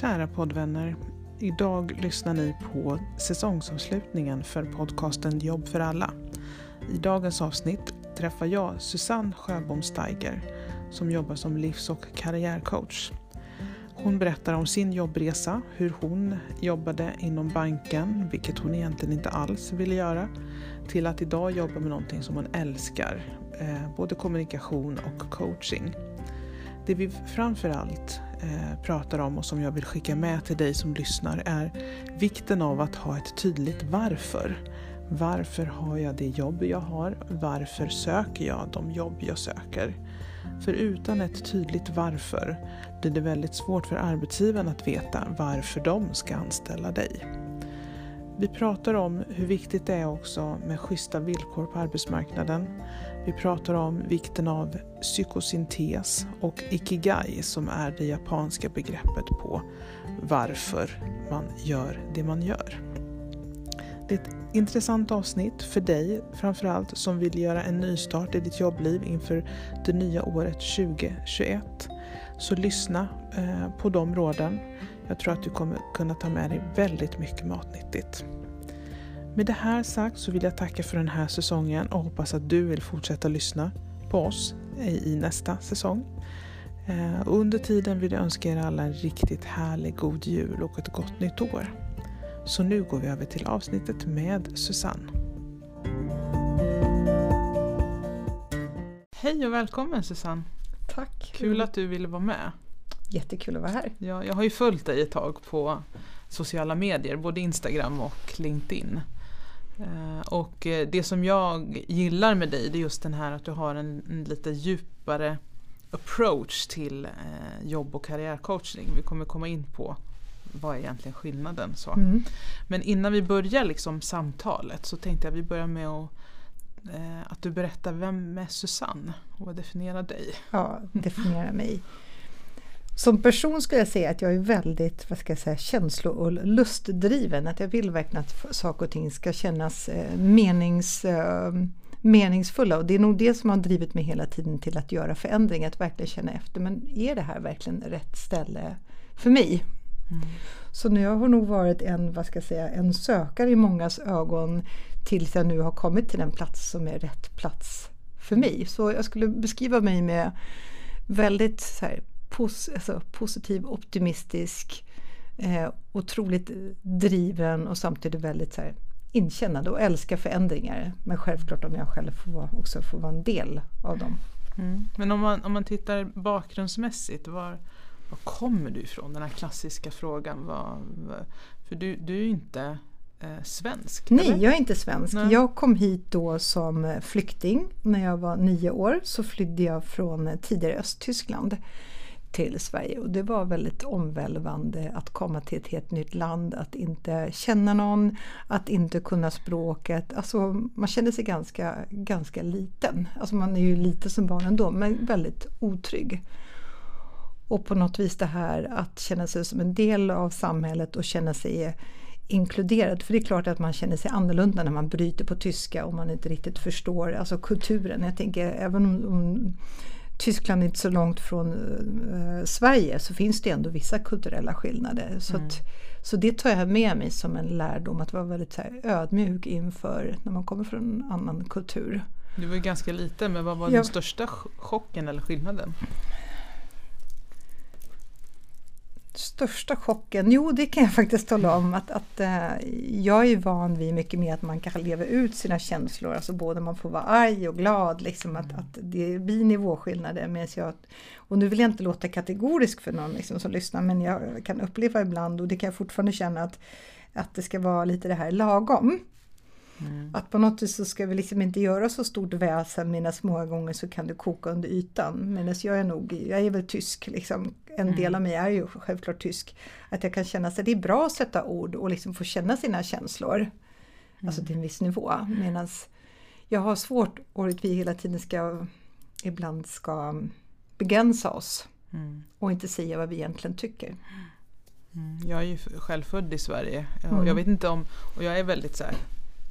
Kära poddvänner. Idag lyssnar ni på säsongsavslutningen för podcasten Jobb för alla. I dagens avsnitt träffar jag Susanne Sjöbom Steiger som jobbar som livs och karriärcoach. Hon berättar om sin jobbresa, hur hon jobbade inom banken, vilket hon egentligen inte alls ville göra, till att idag jobba med någonting som hon älskar, eh, både kommunikation och coaching. Det vi framförallt allt Eh, pratar om och som jag vill skicka med till dig som lyssnar är vikten av att ha ett tydligt varför. Varför har jag det jobb jag har? Varför söker jag de jobb jag söker? För utan ett tydligt varför blir det väldigt svårt för arbetsgivaren att veta varför de ska anställa dig. Vi pratar om hur viktigt det är också med schyssta villkor på arbetsmarknaden. Vi pratar om vikten av psykosyntes och ikigai som är det japanska begreppet på varför man gör det man gör. Det är ett intressant avsnitt för dig framförallt som vill göra en nystart i ditt jobbliv inför det nya året 2021. Så lyssna eh, på de råden. Jag tror att du kommer kunna ta med dig väldigt mycket matnyttigt. Med det här sagt så vill jag tacka för den här säsongen och hoppas att du vill fortsätta lyssna på oss i nästa säsong. Eh, under tiden vill jag önska er alla en riktigt härlig god jul och ett gott nytt år. Så nu går vi över till avsnittet med Susanne. Hej och välkommen Susanne! Tack! Kul att du ville vara med. Jättekul att vara här. Ja, jag har ju följt dig ett tag på sociala medier, både Instagram och LinkedIn. Eh, och eh, det som jag gillar med dig det är just den här att du har en, en lite djupare approach till eh, jobb och karriärcoachning. Vi kommer komma in på vad är egentligen skillnaden. Så. Mm. Men innan vi börjar liksom samtalet så tänkte jag att vi börjar med att, eh, att du berättar vem är Susanne och vad definierar dig? Ja, definierar mig. Som person skulle jag säga att jag är väldigt vad ska jag säga, känslo och lustdriven. Att jag vill verkligen att saker och ting ska kännas eh, menings, eh, meningsfulla. Och det är nog det som har drivit mig hela tiden till att göra förändringar. Att verkligen känna efter, men är det här verkligen rätt ställe för mig? Mm. Så nu har nog varit en, vad ska jag säga, en sökare i mångas ögon tills jag nu har kommit till den plats som är rätt plats för mig. Så jag skulle beskriva mig med väldigt så här, pos alltså, positiv, optimistisk, eh, otroligt driven och samtidigt väldigt så här, inkännande och älskar förändringar. Men självklart om jag själv får vara, också får vara en del av dem. Mm. Men om man, om man tittar bakgrundsmässigt, var, var kommer du ifrån? Den här klassiska frågan. Var, för du, du är ju inte eh, svensk? Nej, eller? jag är inte svensk. Nej. Jag kom hit då som flykting. När jag var nio år så flydde jag från tidigare Östtyskland till Sverige och det var väldigt omvälvande att komma till ett helt nytt land, att inte känna någon, att inte kunna språket. Alltså man kände sig ganska, ganska liten. Alltså man är ju liten som barn ändå men väldigt otrygg. Och på något vis det här att känna sig som en del av samhället och känna sig inkluderad. För det är klart att man känner sig annorlunda när man bryter på tyska och man inte riktigt förstår alltså kulturen. Jag tänker även om, om Tyskland är inte så långt från uh, Sverige så finns det ändå vissa kulturella skillnader. Så, mm. att, så det tar jag med mig som en lärdom att vara väldigt här, ödmjuk inför när man kommer från en annan kultur. Du var ju ganska liten men vad var ja. den största chocken eller skillnaden? Största chocken? Jo, det kan jag faktiskt tala om att, att äh, jag är van vid mycket mer att man kan leva ut sina känslor, alltså både man får vara arg och glad, liksom att, att det blir nivåskillnader. Medan jag, och nu vill jag inte låta kategorisk för någon liksom, som lyssnar, men jag kan uppleva ibland, och det kan jag fortfarande känna, att, att det ska vara lite det här lagom. Mm. Att på något vis så ska vi liksom inte göra så stort väsen medan många gånger så kan det koka under ytan. Medan jag är nog, jag är väl tysk liksom. En mm. del av mig är ju självklart tysk. Att jag kan känna att det är bra att sätta ord och liksom få känna sina känslor. Mm. Alltså till en viss nivå. Medan jag har svårt att vi hela tiden ska ibland ska begränsa oss. Mm. Och inte säga vad vi egentligen tycker. Mm. Jag är ju själv född i Sverige. Jag, jag vet inte om, och jag är väldigt så här,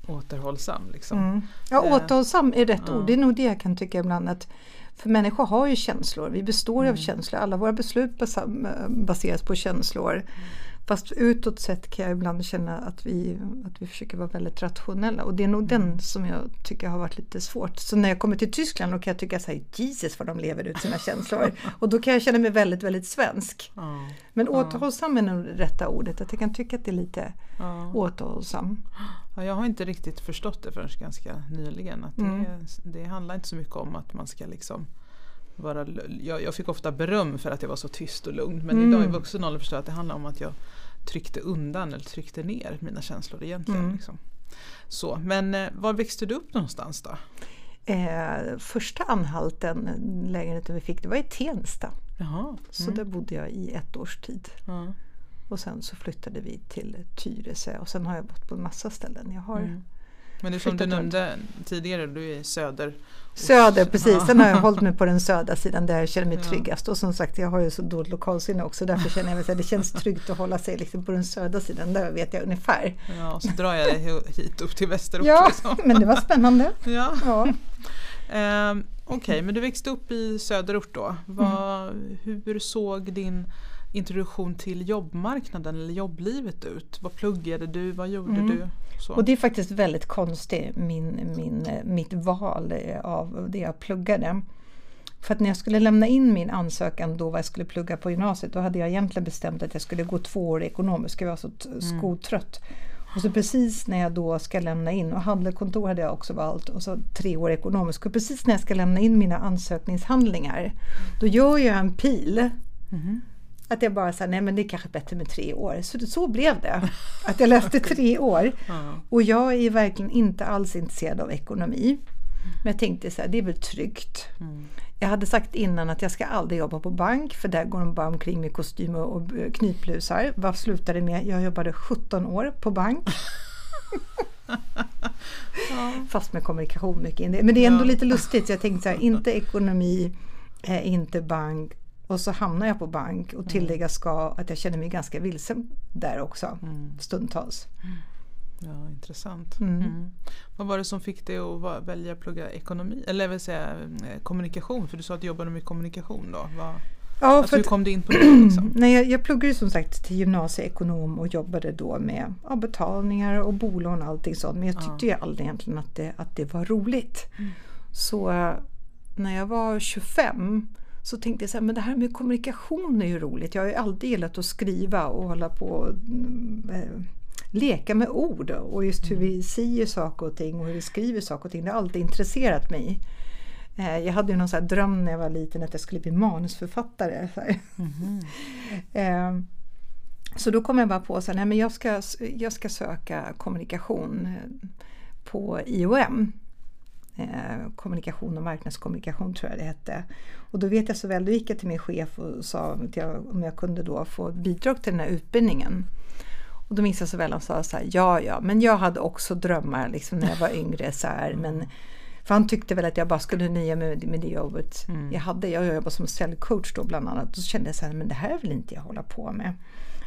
återhållsam. Liksom. Mm. Ja, eh, återhållsam är rätt ord. Det är nog det jag kan tycka ibland att För människor har ju känslor, vi består mm. av känslor, alla våra beslut baseras på känslor. Fast utåt sett kan jag ibland känna att vi, att vi försöker vara väldigt rationella och det är nog den mm. som jag tycker har varit lite svårt. Så när jag kommer till Tyskland då kan jag tycka såhär, Jesus vad de lever ut sina känslor. Och då kan jag känna mig väldigt, väldigt svensk. Ja. Men återhållsam är nog det rätta ordet, att jag kan tycka att det är lite ja. återhållsam. Ja, jag har inte riktigt förstått det förrän ganska nyligen. Att det, mm. det handlar inte så mycket om att man ska liksom vara, jag, jag, fick ofta beröm för att jag var så tyst och lugn men mm. idag i vuxen ålder förstår jag att det handlar om att jag tryckte undan eller tryckte ner mina känslor egentligen. Mm. Liksom. Så, men eh, var växte du upp någonstans då? Eh, första anhalten, lägenheten vi fick, det var i Tensta. Jaha, mm. Så där bodde jag i ett års tid. Ja. Och sen så flyttade vi till Tyresö och sen har jag bott på en massa ställen. Jag har mm. Men det är som du nämnde tidigare, du är söder. Söder, precis. Sen har jag hållit mig på den södra sidan där jag känner mig tryggast. Och som sagt, jag har ju så dåligt lokalsinne också. Därför känner jag att det känns tryggt att hålla sig liksom på den södra sidan. Där vet jag ungefär. Ja, och så drar jag dig hit upp till västerort. Ja, liksom. men det var spännande. Ja. ja. Um, Okej, okay, men du växte upp i söderort då. Vad, mm. Hur såg din introduktion till jobbmarknaden eller jobblivet ut? Vad pluggade du? Vad gjorde mm. du? Så. Och det är faktiskt väldigt konstigt, min, min, mitt val av det jag pluggade. För att när jag skulle lämna in min ansökan då vad jag skulle plugga på gymnasiet då hade jag egentligen bestämt att jag skulle gå två år ekonomiskt, jag var så mm. skoltrött. Och så precis när jag då ska lämna in, och handelskontor hade jag också valt, och så tre år ekonomiskt. Och precis när jag ska lämna in mina ansökningshandlingar, då gör jag en pil. Mm. Att jag bara sa, nej men det är kanske bättre med tre år. Så, så blev det. Att jag läste tre år. Och jag är verkligen inte alls intresserad av ekonomi. Men jag tänkte så här, det är väl tryggt. Mm. Jag hade sagt innan att jag ska aldrig jobba på bank för där går de bara omkring med kostymer och knytblusar. Vad slutade det med? Jag jobbade 17 år på bank. ja. Fast med kommunikation mycket. Men det är ändå ja. lite lustigt. Så jag tänkte så här, inte ekonomi, eh, inte bank och så hamnar jag på bank och mm. tillägga ska att jag känner mig ganska vilsen där också mm. stundtals. Ja, intressant. Mm. Mm. Vad var det som fick dig att välja att plugga ekonomi, eller vill säga eh, kommunikation? För du sa att du jobbade med kommunikation då. Vad, ja, alltså, hur kom du in på det? Liksom? Nej, jag, jag pluggade som sagt till gymnasieekonom och jobbade då med ja, betalningar och bolån och allting sånt. Men jag tyckte ja. ju aldrig egentligen att det, att det var roligt. Mm. Så när jag var 25 så tänkte jag så här, men det här med kommunikation är ju roligt. Jag har ju alltid gillat att skriva och hålla på och äh, leka med ord och just hur vi mm. säger saker och ting och hur vi skriver saker och ting. Det har alltid intresserat mig. Äh, jag hade ju någon så dröm när jag var liten att jag skulle bli manusförfattare. Så, mm så då kom jag bara på att jag ska, jag ska söka kommunikation på IOM eh, kommunikation och marknadskommunikation tror jag det hette. Och då vet jag så väl, då gick jag till min chef och sa jag, om jag kunde då få bidrag till den här utbildningen. Och då minns jag så väl, han sa så här, ja ja, men jag hade också drömmar liksom när jag var yngre så här, men för han tyckte väl att jag bara skulle nöja mig med, med det jobbet mm. jag hade. Jag jobbade som säljcoach då bland annat. Så kände jag så här, men det här vill inte jag hålla på med.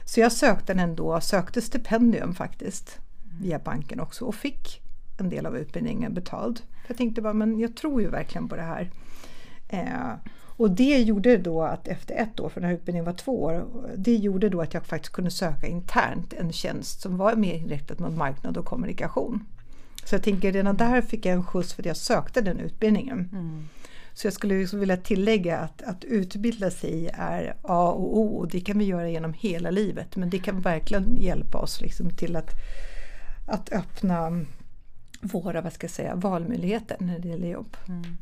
Så jag sökte den ändå, sökte stipendium faktiskt via banken också och fick en del av utbildningen betald. Jag tänkte bara, men jag tror ju verkligen på det här. Eh, och det gjorde då att efter ett år, för den här utbildningen var två år, det gjorde då att jag faktiskt kunde söka internt en tjänst som var mer inriktad mot marknad och kommunikation. Så jag tänker redan där fick jag en skjuts för att jag sökte den utbildningen. Mm. Så jag skulle liksom vilja tillägga att, att utbilda sig är A och O och det kan vi göra genom hela livet men det kan verkligen hjälpa oss liksom till att, att öppna våra vad ska jag säga, valmöjligheter när det gäller jobb. Mm.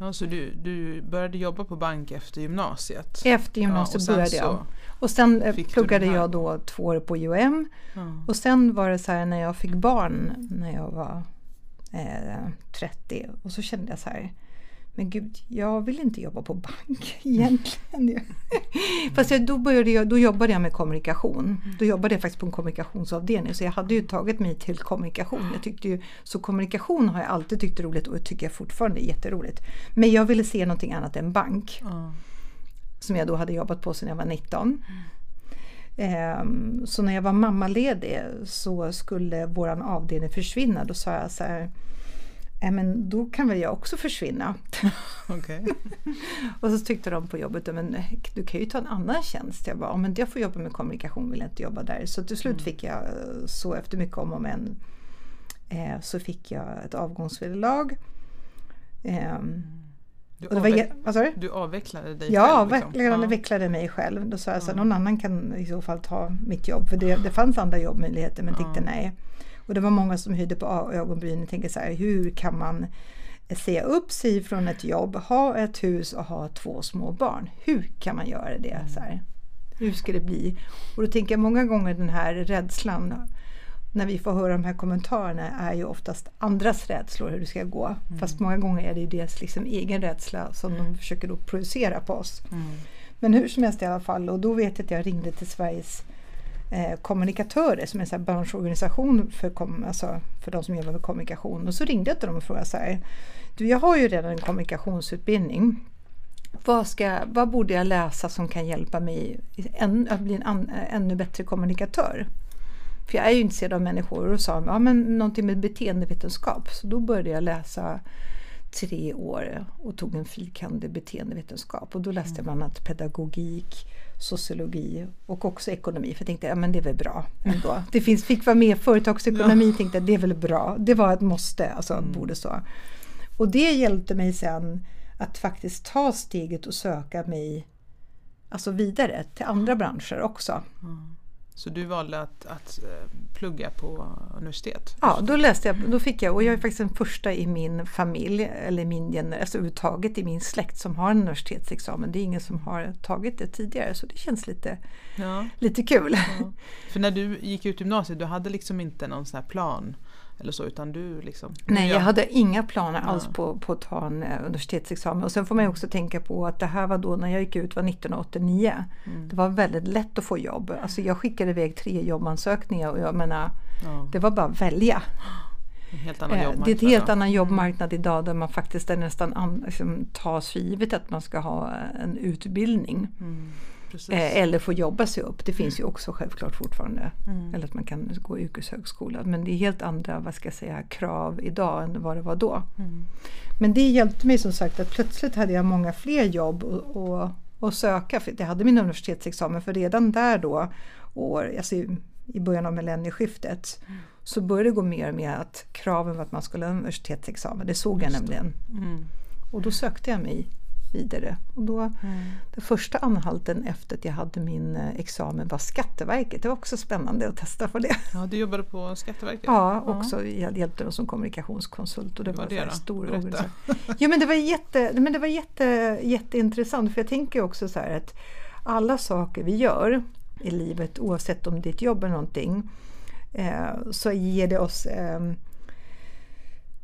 Ja, så du, du började jobba på bank efter gymnasiet? Efter gymnasiet ja, började jag. Och sen eh, pluggade jag då två år på UM. Ja. Och sen var det så här när jag fick barn när jag var eh, 30 och så kände jag så här men gud, jag vill inte jobba på bank egentligen. Mm. Fast jag, då, började jag, då jobbade jag med kommunikation. Mm. Då jobbade jag faktiskt på en kommunikationsavdelning så jag hade ju tagit mig till kommunikation. Jag tyckte ju, så kommunikation har jag alltid tyckt är roligt och tycker jag fortfarande är jätteroligt. Men jag ville se någonting annat än bank. Mm. Som jag då hade jobbat på sedan jag var 19. Um, så när jag var mammaledig så skulle våran avdelning försvinna. Då sa jag så här äh, men då kan väl jag också försvinna. Okay. och så tyckte de på jobbet, men du kan ju ta en annan tjänst. Jag bara, men jag får jobba med kommunikation, vill jag inte jobba där. Så till slut mm. fick jag, så efter mycket om och men, eh, så fick jag ett avgångsvederlag. Eh, du, avveck var, du avvecklade dig ja, själv? Liksom. Jag avvecklade mig själv. Då sa jag att någon annan kan i så fall ta mitt jobb. För det, det fanns andra jobbmöjligheter men tyckte nej. Och det var många som höjde på ögonbrynen och tänkte så här, hur kan man säga upp sig från ett jobb, ha ett hus och ha två små barn. Hur kan man göra det? Mm. Så här? Hur ska det bli? Och då tänker jag många gånger den här rädslan när vi får höra de här kommentarerna är ju oftast andras rädslor hur det ska gå. Mm. Fast många gånger är det ju deras liksom egen rädsla som de försöker då projicera på oss. Mm. Men hur som helst i alla fall, och då vet jag att jag ringde till Sveriges eh, kommunikatörer som är en branschorganisation för, kom, alltså för de som jobbar med kommunikation. Och så ringde jag till dem och frågade så här, du jag har ju redan en kommunikationsutbildning. Vad, ska, vad borde jag läsa som kan hjälpa mig att bli en an, ännu bättre kommunikatör? För jag är ju intresserad av människor och sa ja, men någonting med beteendevetenskap. Så då började jag läsa tre år och tog en fyrkantig beteendevetenskap. Och då läste jag bland annat pedagogik, sociologi och också ekonomi. För jag tänkte, ja men det är väl bra ändå. Det finns, fick vara med företagsekonomi, ja. tänkte det är väl bra. Det var ett måste, alltså mm. borde så. Och det hjälpte mig sen att faktiskt ta steget och söka mig alltså vidare till andra branscher också. Mm. Så du valde att, att eh, plugga på universitet? Ja, då läste jag, då fick jag, och jag är faktiskt den första i min familj, eller min generation, alltså överhuvudtaget i min släkt som har en universitetsexamen. Det är ingen som har tagit det tidigare så det känns lite, ja. lite kul. Ja. För när du gick ut gymnasiet, du hade liksom inte någon sån här plan eller så utan du liksom? Nej, jag hade inga planer alls på, på att ta en eh, universitetsexamen. Och sen får man också tänka på att det här var då när jag gick ut var 1989. Mm. Det var väldigt lätt att få jobb. Alltså jag skickade iväg tre jobbansökningar och jag menar, ja. det var bara att välja. Eh, det är en helt annan mm. jobbmarknad idag där man faktiskt är nästan an, liksom, tas för givet att man ska ha en utbildning. Mm. Eh, eller få jobba sig upp. Det finns ju också självklart fortfarande. Mm. Eller att man kan gå yrkeshögskola. Men det är helt andra vad ska jag säga, krav idag än vad det var då. Mm. Men det hjälpte mig som sagt att plötsligt hade jag många fler jobb att söka. För jag hade min universitetsexamen för redan där då, år, alltså i, i början av millennieskiftet, mm. så började det gå mer och mer att kraven var att man skulle ha universitetsexamen. Det såg Just jag nämligen. Mm. Och då sökte jag mig vidare. Och då, mm. Den första anhalten efter att jag hade min eh, examen var Skatteverket. Det var också spännande att testa för det. Ja, du jobbade på Skatteverket? Ja, också. Jag hjälpte dem som kommunikationskonsult. Och det var, var det stor organisation. Ja, men det var, jätte, men det var jätte, jätteintressant för jag tänker också så här att alla saker vi gör i livet oavsett om det är ett jobb eller någonting eh, så ger det oss ehm,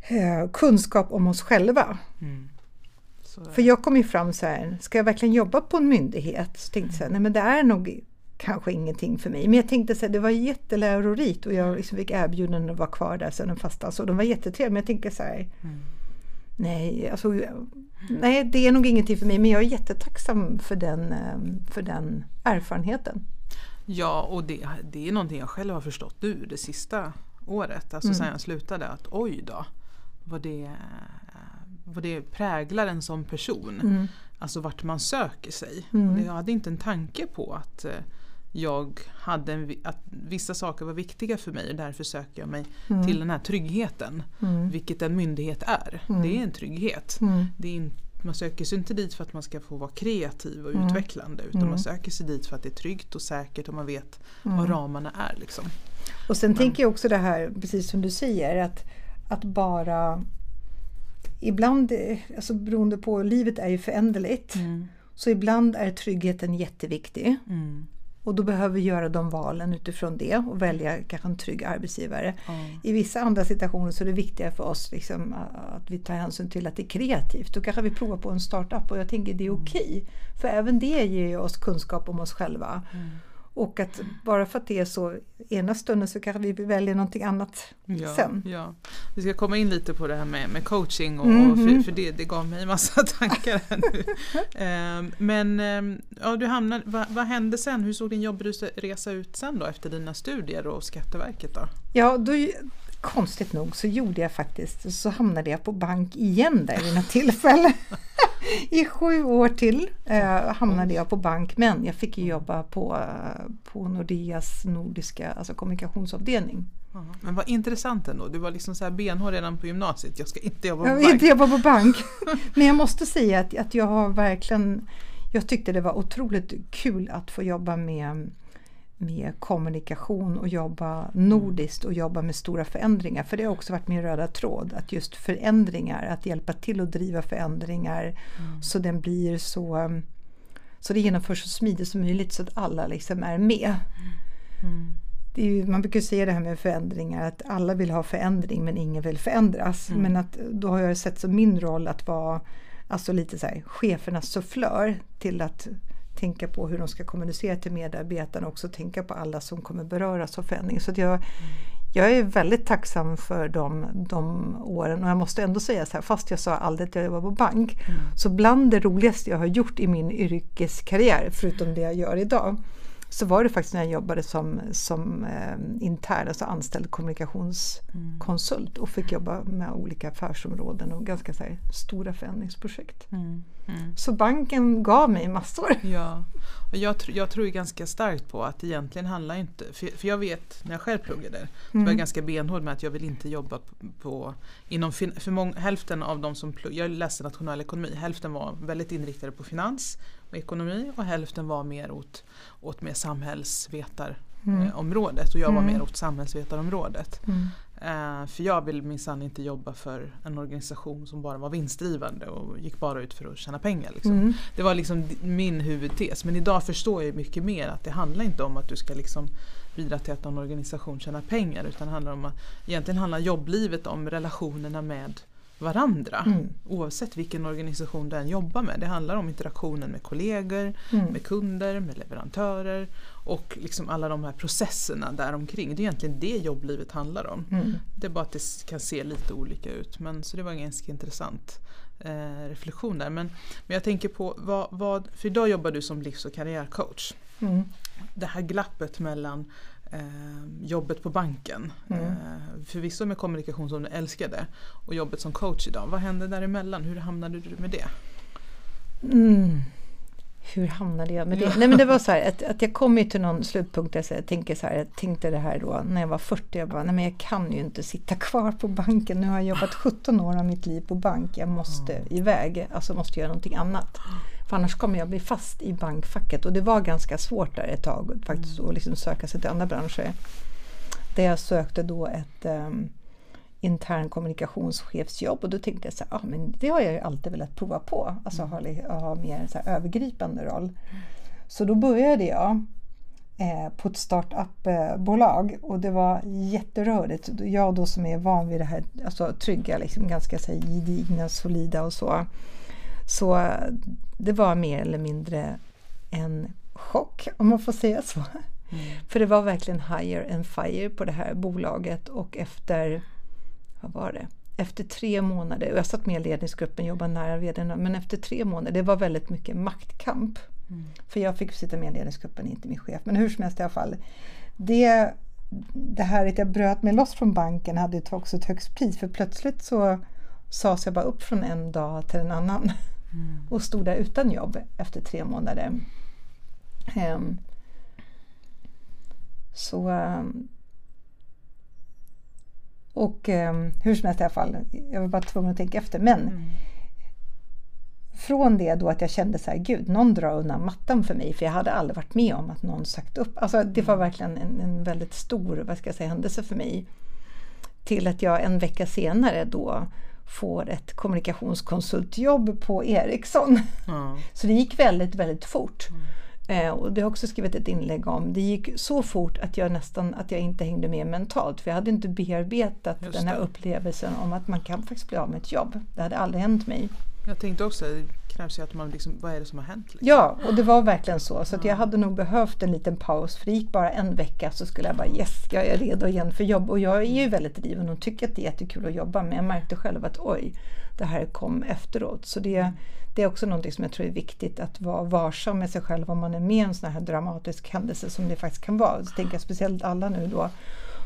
eh, kunskap om oss själva. Mm. För jag kom ju fram så här, ska jag verkligen jobba på en myndighet? Så tänkte jag här, nej men det är nog kanske ingenting för mig. Men jag tänkte så här, det var jättelärorikt och jag liksom fick erbjudanden att vara kvar där sen den fasta. Så de var jättetrevliga. Men jag tänker så här, mm. nej, alltså, nej, det är nog ingenting för mig. Men jag är jättetacksam för den, ehm, för den erfarenheten. Ja, och det, det är någonting jag själv har förstått nu det sista året. Alltså mm. sen jag slutade att oj då, vad det vad det präglar en som person. Mm. Alltså vart man söker sig. Mm. Jag hade inte en tanke på att eh, jag hade en, att vissa saker var viktiga för mig och därför söker jag mig mm. till den här tryggheten. Mm. Vilket en myndighet är. Mm. Det är en trygghet. Mm. Det är in, man söker sig inte dit för att man ska få vara kreativ och mm. utvecklande utan man söker sig dit för att det är tryggt och säkert och man vet vad ramarna är. Liksom. Och sen Men. tänker jag också det här, precis som du säger, att, att bara ibland, alltså beroende på, livet är ju föränderligt. Mm. Så ibland är tryggheten jätteviktig. Mm. Och då behöver vi göra de valen utifrån det och välja kanske en trygg arbetsgivare. Mm. I vissa andra situationer så är det viktigare för oss liksom, att vi tar hänsyn till att det är kreativt. Då kanske vi provar på en startup och jag tänker det är mm. okej. Okay. För även det ger oss kunskap om oss själva. Och att bara för att det är så ena stunden så kanske vi väljer någonting annat ja, sen. Ja. Vi ska komma in lite på det här med, med coaching och, mm. och för, för, det, det gav mig massa tankar här nu. Ehm, men ehm, ja, du hamnade, vad, vad, hände sen? Hur såg din jobbresa ut sen då efter dina studier och Skatteverket då? Ja, då konstigt nog så gjorde jag faktiskt, så hamnade jag på bank igen där vid något tillfälle. I sju år till eh, hamnade jag på bank men jag fick jobba på, på Nordeas nordiska alltså kommunikationsavdelning. Men vad intressant ändå, du var liksom så här benhård redan på gymnasiet, jag ska inte jobba på jag bank. inte jobba på bank. Men jag måste säga att, att jag har verkligen, jag tyckte det var otroligt kul att få jobba med med kommunikation och jobba nordiskt och jobba med stora förändringar. För det har också varit min röda tråd, att just förändringar, att hjälpa till att driva förändringar mm. så den blir så så det genomförs så smidigt som möjligt så att alla liksom är med. Mm. Ju, man brukar säga det här med förändringar att alla vill ha förändring men ingen vill förändras. Mm. Men att då har jag sett som min roll att vara alltså lite så här, chefernas sufflör till att tänka på hur de ska kommunicera till medarbetarna och också tänka på alla som kommer beröras av förändring. Så jag, jag är väldigt tacksam för de, de åren och jag måste ändå säga så här, fast jag sa aldrig att jag jobbar på bank, mm. så bland det roligaste jag har gjort i min yrkeskarriär, förutom det jag gör idag, så var det faktiskt när jag jobbade som, som eh, intern, alltså anställd kommunikationskonsult och fick jobba med olika affärsområden och ganska här, stora förändringsprojekt. Mm. Mm. Så banken gav mig massor. Ja, och jag, tr jag tror ganska starkt på att egentligen handlar inte, för, för jag vet när jag själv pluggade, mm. så var jag mm. ganska benhård med att jag vill inte jobba på, på inom för hälften av de som pluggade, jag läste nationell ekonomi, hälften var väldigt inriktade på finans och ekonomi och hälften var mer åt, åt mer samhällsvetarområdet mm. och jag var mm. mer åt samhällsvetarområdet. Uh, för jag vill minsann inte jobba för en organisation som bara var vinstdrivande och gick bara ut för att tjäna pengar. Liksom. Mm. Det var liksom min huvudtes. Men idag förstår jag mycket mer att det handlar inte om att du ska liksom bidra till att någon organisation tjänar pengar utan det handlar om att egentligen handlar jobblivet om relationerna med varandra. Mm. Oavsett vilken organisation den jobbar med. Det handlar om interaktionen med kollegor, mm. med kunder, med leverantörer och liksom alla de här processerna däromkring. Det är egentligen det jobblivet handlar om. Mm. Det är bara att det kan se lite olika ut. Men, så det var en ganska intressant eh, reflektion där. Men, men jag tänker på, vad, vad, för idag jobbar du som livs och karriärcoach. Mm. Det här glappet mellan jobbet på banken. Mm. Eh, förvisso med kommunikation som du älskade och jobbet som coach idag. Vad hände däremellan? Hur hamnade du med det? Mm. Hur hamnade jag med det? Nej men det var så här att, att jag kom ju till någon slutpunkt där jag tänker så här, jag tänkte det här då när jag var 40, jag bara, nej men jag kan ju inte sitta kvar på banken. Nu har jag jobbat 17 år av mitt liv på bank, jag måste mm. iväg, alltså måste göra någonting annat. För annars kommer jag bli fast i bankfacket och det var ganska svårt där ett tag faktiskt mm. att liksom söka sig till andra branscher. Där jag sökte då ett um, intern kommunikationschefsjobb och då tänkte jag så här, ah, men det har jag ju alltid velat prova på, alltså mm. ha, ha mer så övergripande roll. Mm. Så då började jag eh, på ett startup-bolag och det var jätterörigt. Jag då som är van vid det här alltså, trygga, liksom, ganska så här, gedigna, solida och så. Så det var mer eller mindre en chock, om man får säga så. Mm. För det var verkligen hire and fire på det här bolaget och efter, vad var det? Efter tre månader, och jag satt med i ledningsgruppen, jobbade nära vdn, men efter tre månader, det var väldigt mycket maktkamp. Mm. För jag fick sitta med i ledningsgruppen, inte min chef. Men hur som helst i alla fall. Det, det här att jag bröt mig loss från banken hade också ett högst pris för plötsligt så sades jag bara upp från en dag till en annan. Mm. Och stod där utan jobb efter tre månader. Um, så... Um, och um, hur som helst i alla fall, jag var bara tvungen att tänka efter. Men mm. från det då att jag kände så här, gud, någon drar undan mattan för mig. För jag hade aldrig varit med om att någon sagt upp. Alltså det var mm. verkligen en, en väldigt stor vad ska jag säga, händelse för mig. Till att jag en vecka senare då får ett kommunikationskonsultjobb på Ericsson. Mm. Så det gick väldigt, väldigt fort. Mm. Eh, och det har jag också skrivit ett inlägg om. Det gick så fort att jag nästan att jag inte hängde med mentalt. För jag hade inte bearbetat den här upplevelsen om att man kan faktiskt bli av med ett jobb. Det hade aldrig hänt mig. Jag tänkte också, det krävs ju att man liksom, vad är det som har hänt? Liksom? Ja, och det var verkligen så. Så jag hade nog behövt en liten paus. För det gick bara en vecka så skulle jag bara yes, jag är redo igen för jobb. Och jag är ju väldigt driven och tycker att det är jättekul att jobba. Men jag märkte själv att oj, det här kom efteråt. Så det, det är också någonting som jag tror är viktigt att vara varsam med sig själv om man är med i en sån här dramatisk händelse som det faktiskt kan vara. Så tänker jag speciellt alla nu då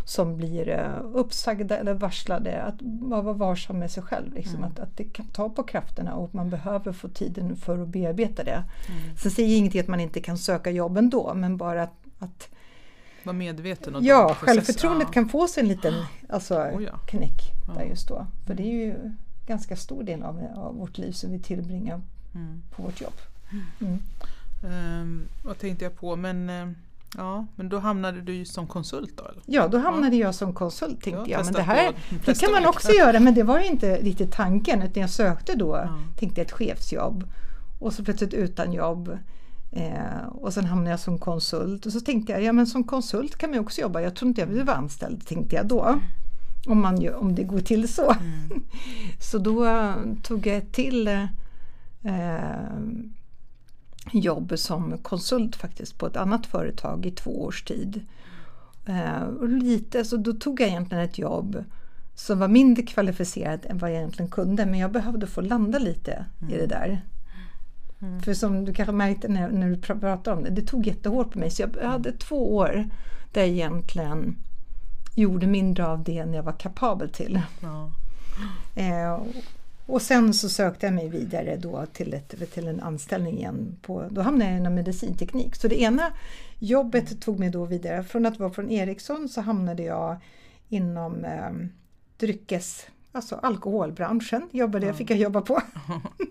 som blir eh, uppsagda eller varslade. Att vara varsam med sig själv. Liksom. Mm. Att, att det kan ta på krafterna och man behöver få tiden för att bearbeta det. Mm. Sen säger ingenting att man inte kan söka jobb ändå men bara att, att vara medveten om Ja, självförtroendet ja. kan få sig en liten alltså, oh ja. knäck där just då. För det är ju ganska stor del av, av vårt liv som vi tillbringar mm. på vårt jobb. Mm. Um, vad tänkte jag på? Men, uh, ja, men då hamnade du som konsult då? Eller? Ja, då hamnade ja. jag som konsult tänkte jag. Men det här det kan man också göra men det var ju inte riktigt tanken utan jag sökte då, ja. tänkte ett chefsjobb och så plötsligt utan jobb. Eh, och sen hamnade jag som konsult och så tänkte jag, ja men som konsult kan man ju också jobba. Jag tror inte jag vill vara anställd, tänkte jag då. Om, man, om det går till så. Mm. så då tog jag till uh, jobb som konsult faktiskt på ett annat företag i två års tid. Uh, och lite, så då tog jag egentligen ett jobb som var mindre kvalificerat än vad jag egentligen kunde men jag behövde få landa lite mm. i det där. Mm. För som du kanske märkte när, när du pratade om det, det tog jättehårt på mig. Så jag hade två år där jag egentligen gjorde mindre av det än jag var kapabel till. Ja. Eh, och sen så sökte jag mig vidare då till, ett, till en anställning igen. På, då hamnade jag inom medicinteknik. Så det ena jobbet tog mig då vidare. Från att vara från Ericsson så hamnade jag inom eh, dryckes, alltså alkoholbranschen. Jobbade, ja. fick jag jobba på.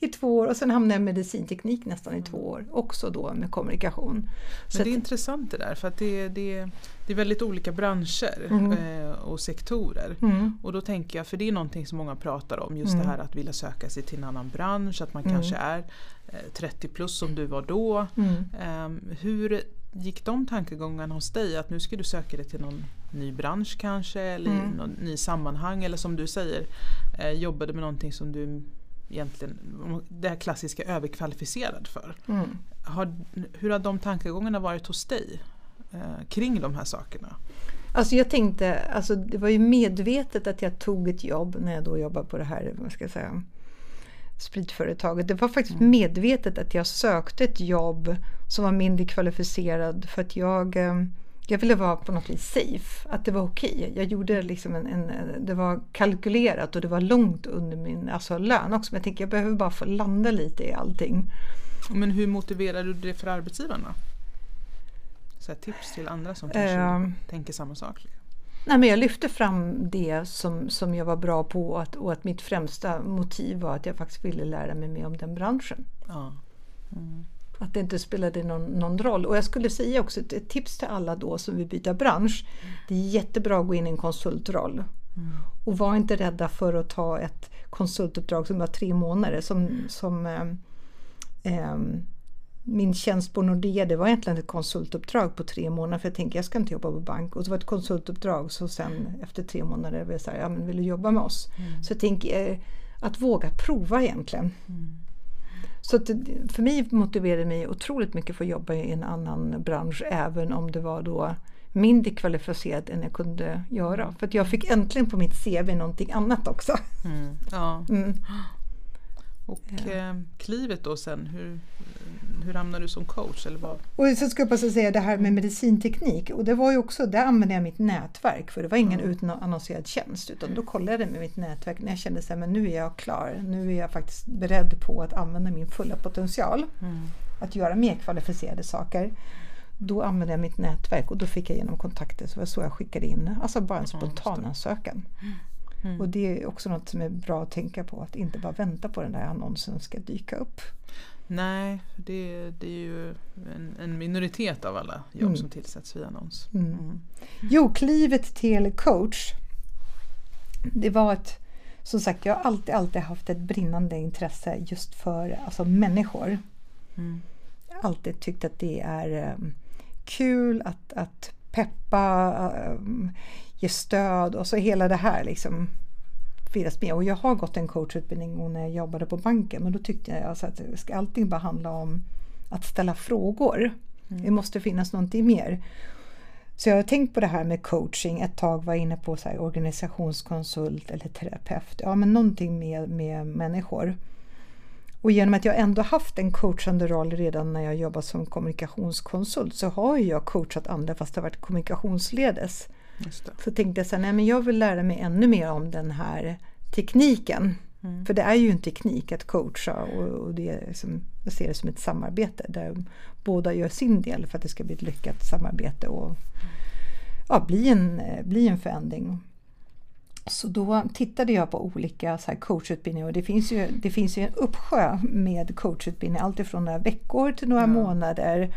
i två år och sen hamnade jag i medicinteknik nästan i två år, också då med kommunikation. Men Så det är att, intressant det där för att det, det, det är väldigt olika branscher mm. eh, och sektorer. Mm. Och då tänker jag, för det är någonting som många pratar om, just mm. det här att vilja söka sig till en annan bransch, att man mm. kanske är eh, 30 plus som du var då. Eh, hur gick de tankegångarna hos dig? Att nu ska du söka dig till någon ny bransch kanske eller mm. någon ny sammanhang eller som du säger eh, jobbade med någonting som du egentligen det här klassiska överkvalificerad för. Mm. Har, hur har de tankegångarna varit hos dig eh, kring de här sakerna? Alltså jag tänkte, alltså det var ju medvetet att jag tog ett jobb när jag då jobbade på det här, vad ska jag säga, spritföretaget. Det var faktiskt mm. medvetet att jag sökte ett jobb som var mindre kvalificerad för att jag eh, jag ville vara på något vis safe, att det var okej. Okay. Jag gjorde liksom en, en, det var kalkylerat och det var långt under min alltså, lön också. Men jag tänker jag behöver bara få landa lite i allting. Men hur motiverar du det för arbetsgivarna? Så tips till andra som kanske uh, tänker samma sak? Nej, men jag lyfte fram det som, som jag var bra på och att, och att mitt främsta motiv var att jag faktiskt ville lära mig mer om den branschen. Ja. Mm. Att det inte spelade någon, någon roll. Och jag skulle säga också ett, tips till alla då som vill byta bransch. Det är jättebra att gå in i en konsultroll. Mm. Och var inte rädda för att ta ett konsultuppdrag som var tre månader. Som, som eh, eh, min tjänst på Nordea det var egentligen ett konsultuppdrag på tre månader för jag tänkte jag ska inte jobba på bank. Och så var det ett konsultuppdrag så sen efter tre månader var jag så här, ja men vill du jobba med oss? Mm. Så jag tänker eh, att våga prova egentligen. Mm. Så för mig motiverade det mig otroligt mycket för att jobba i en annan bransch även om det var då mindre kvalificerat än jag kunde göra. För jag fick äntligen på mitt CV någonting annat också. Mm, ja. Mm. Och eh, klivet då sen, hur, hur hamnade du som coach? Eller vad? Och sen ska jag bara säga det här med medicinteknik. Och det var ju också, där använde jag mitt nätverk för det var ingen mm. utannonserad tjänst. Utan då kollade jag med mitt nätverk när jag kände att nu är jag klar. Nu är jag faktiskt beredd på att använda min fulla potential. Mm. Att göra mer kvalificerade saker. Då använde jag mitt nätverk och då fick jag genom kontakter. Så det var så jag skickade in, alltså bara en spontan ansökan. Mm. Mm. Och det är också något som är bra att tänka på, att inte bara vänta på den där annonsen ska dyka upp. Nej, det, det är ju en, en, minoritet av alla jobb mm. som tillsätts via annons. Mm. Mm. Jo, klivet till coach. Det var ett, som sagt, jag har alltid, alltid haft ett brinnande intresse just för alltså, människor. Mm. Alltid tyckt att det är um, kul att, att peppa, um, ge stöd och så hela det här liksom finnas med. Och jag har gått en coachutbildning när jag jobbade på banken men då tyckte jag alltså att ska alltid bara handla om att ställa frågor. Mm. Det måste finnas någonting mer. Så jag har tänkt på det här med coaching. Ett tag var jag inne på så här, organisationskonsult eller terapeut. Ja, men någonting med, med människor. Och genom att jag ändå haft en coachande roll redan när jag jobbat som kommunikationskonsult så har jag coachat andra fast det har varit kommunikationsledes. Så tänkte jag så här, nej men jag vill lära mig ännu mer om den här tekniken. Mm. För det är ju en teknik att coacha och, och det är som, jag ser det som ett samarbete där båda gör sin del för att det ska bli ett lyckat samarbete och ja, bli, en, bli en förändring. Så då tittade jag på olika så här coachutbildningar och det finns, ju, det finns ju en uppsjö med coachutbildningar, alltifrån några veckor till några ja. månader.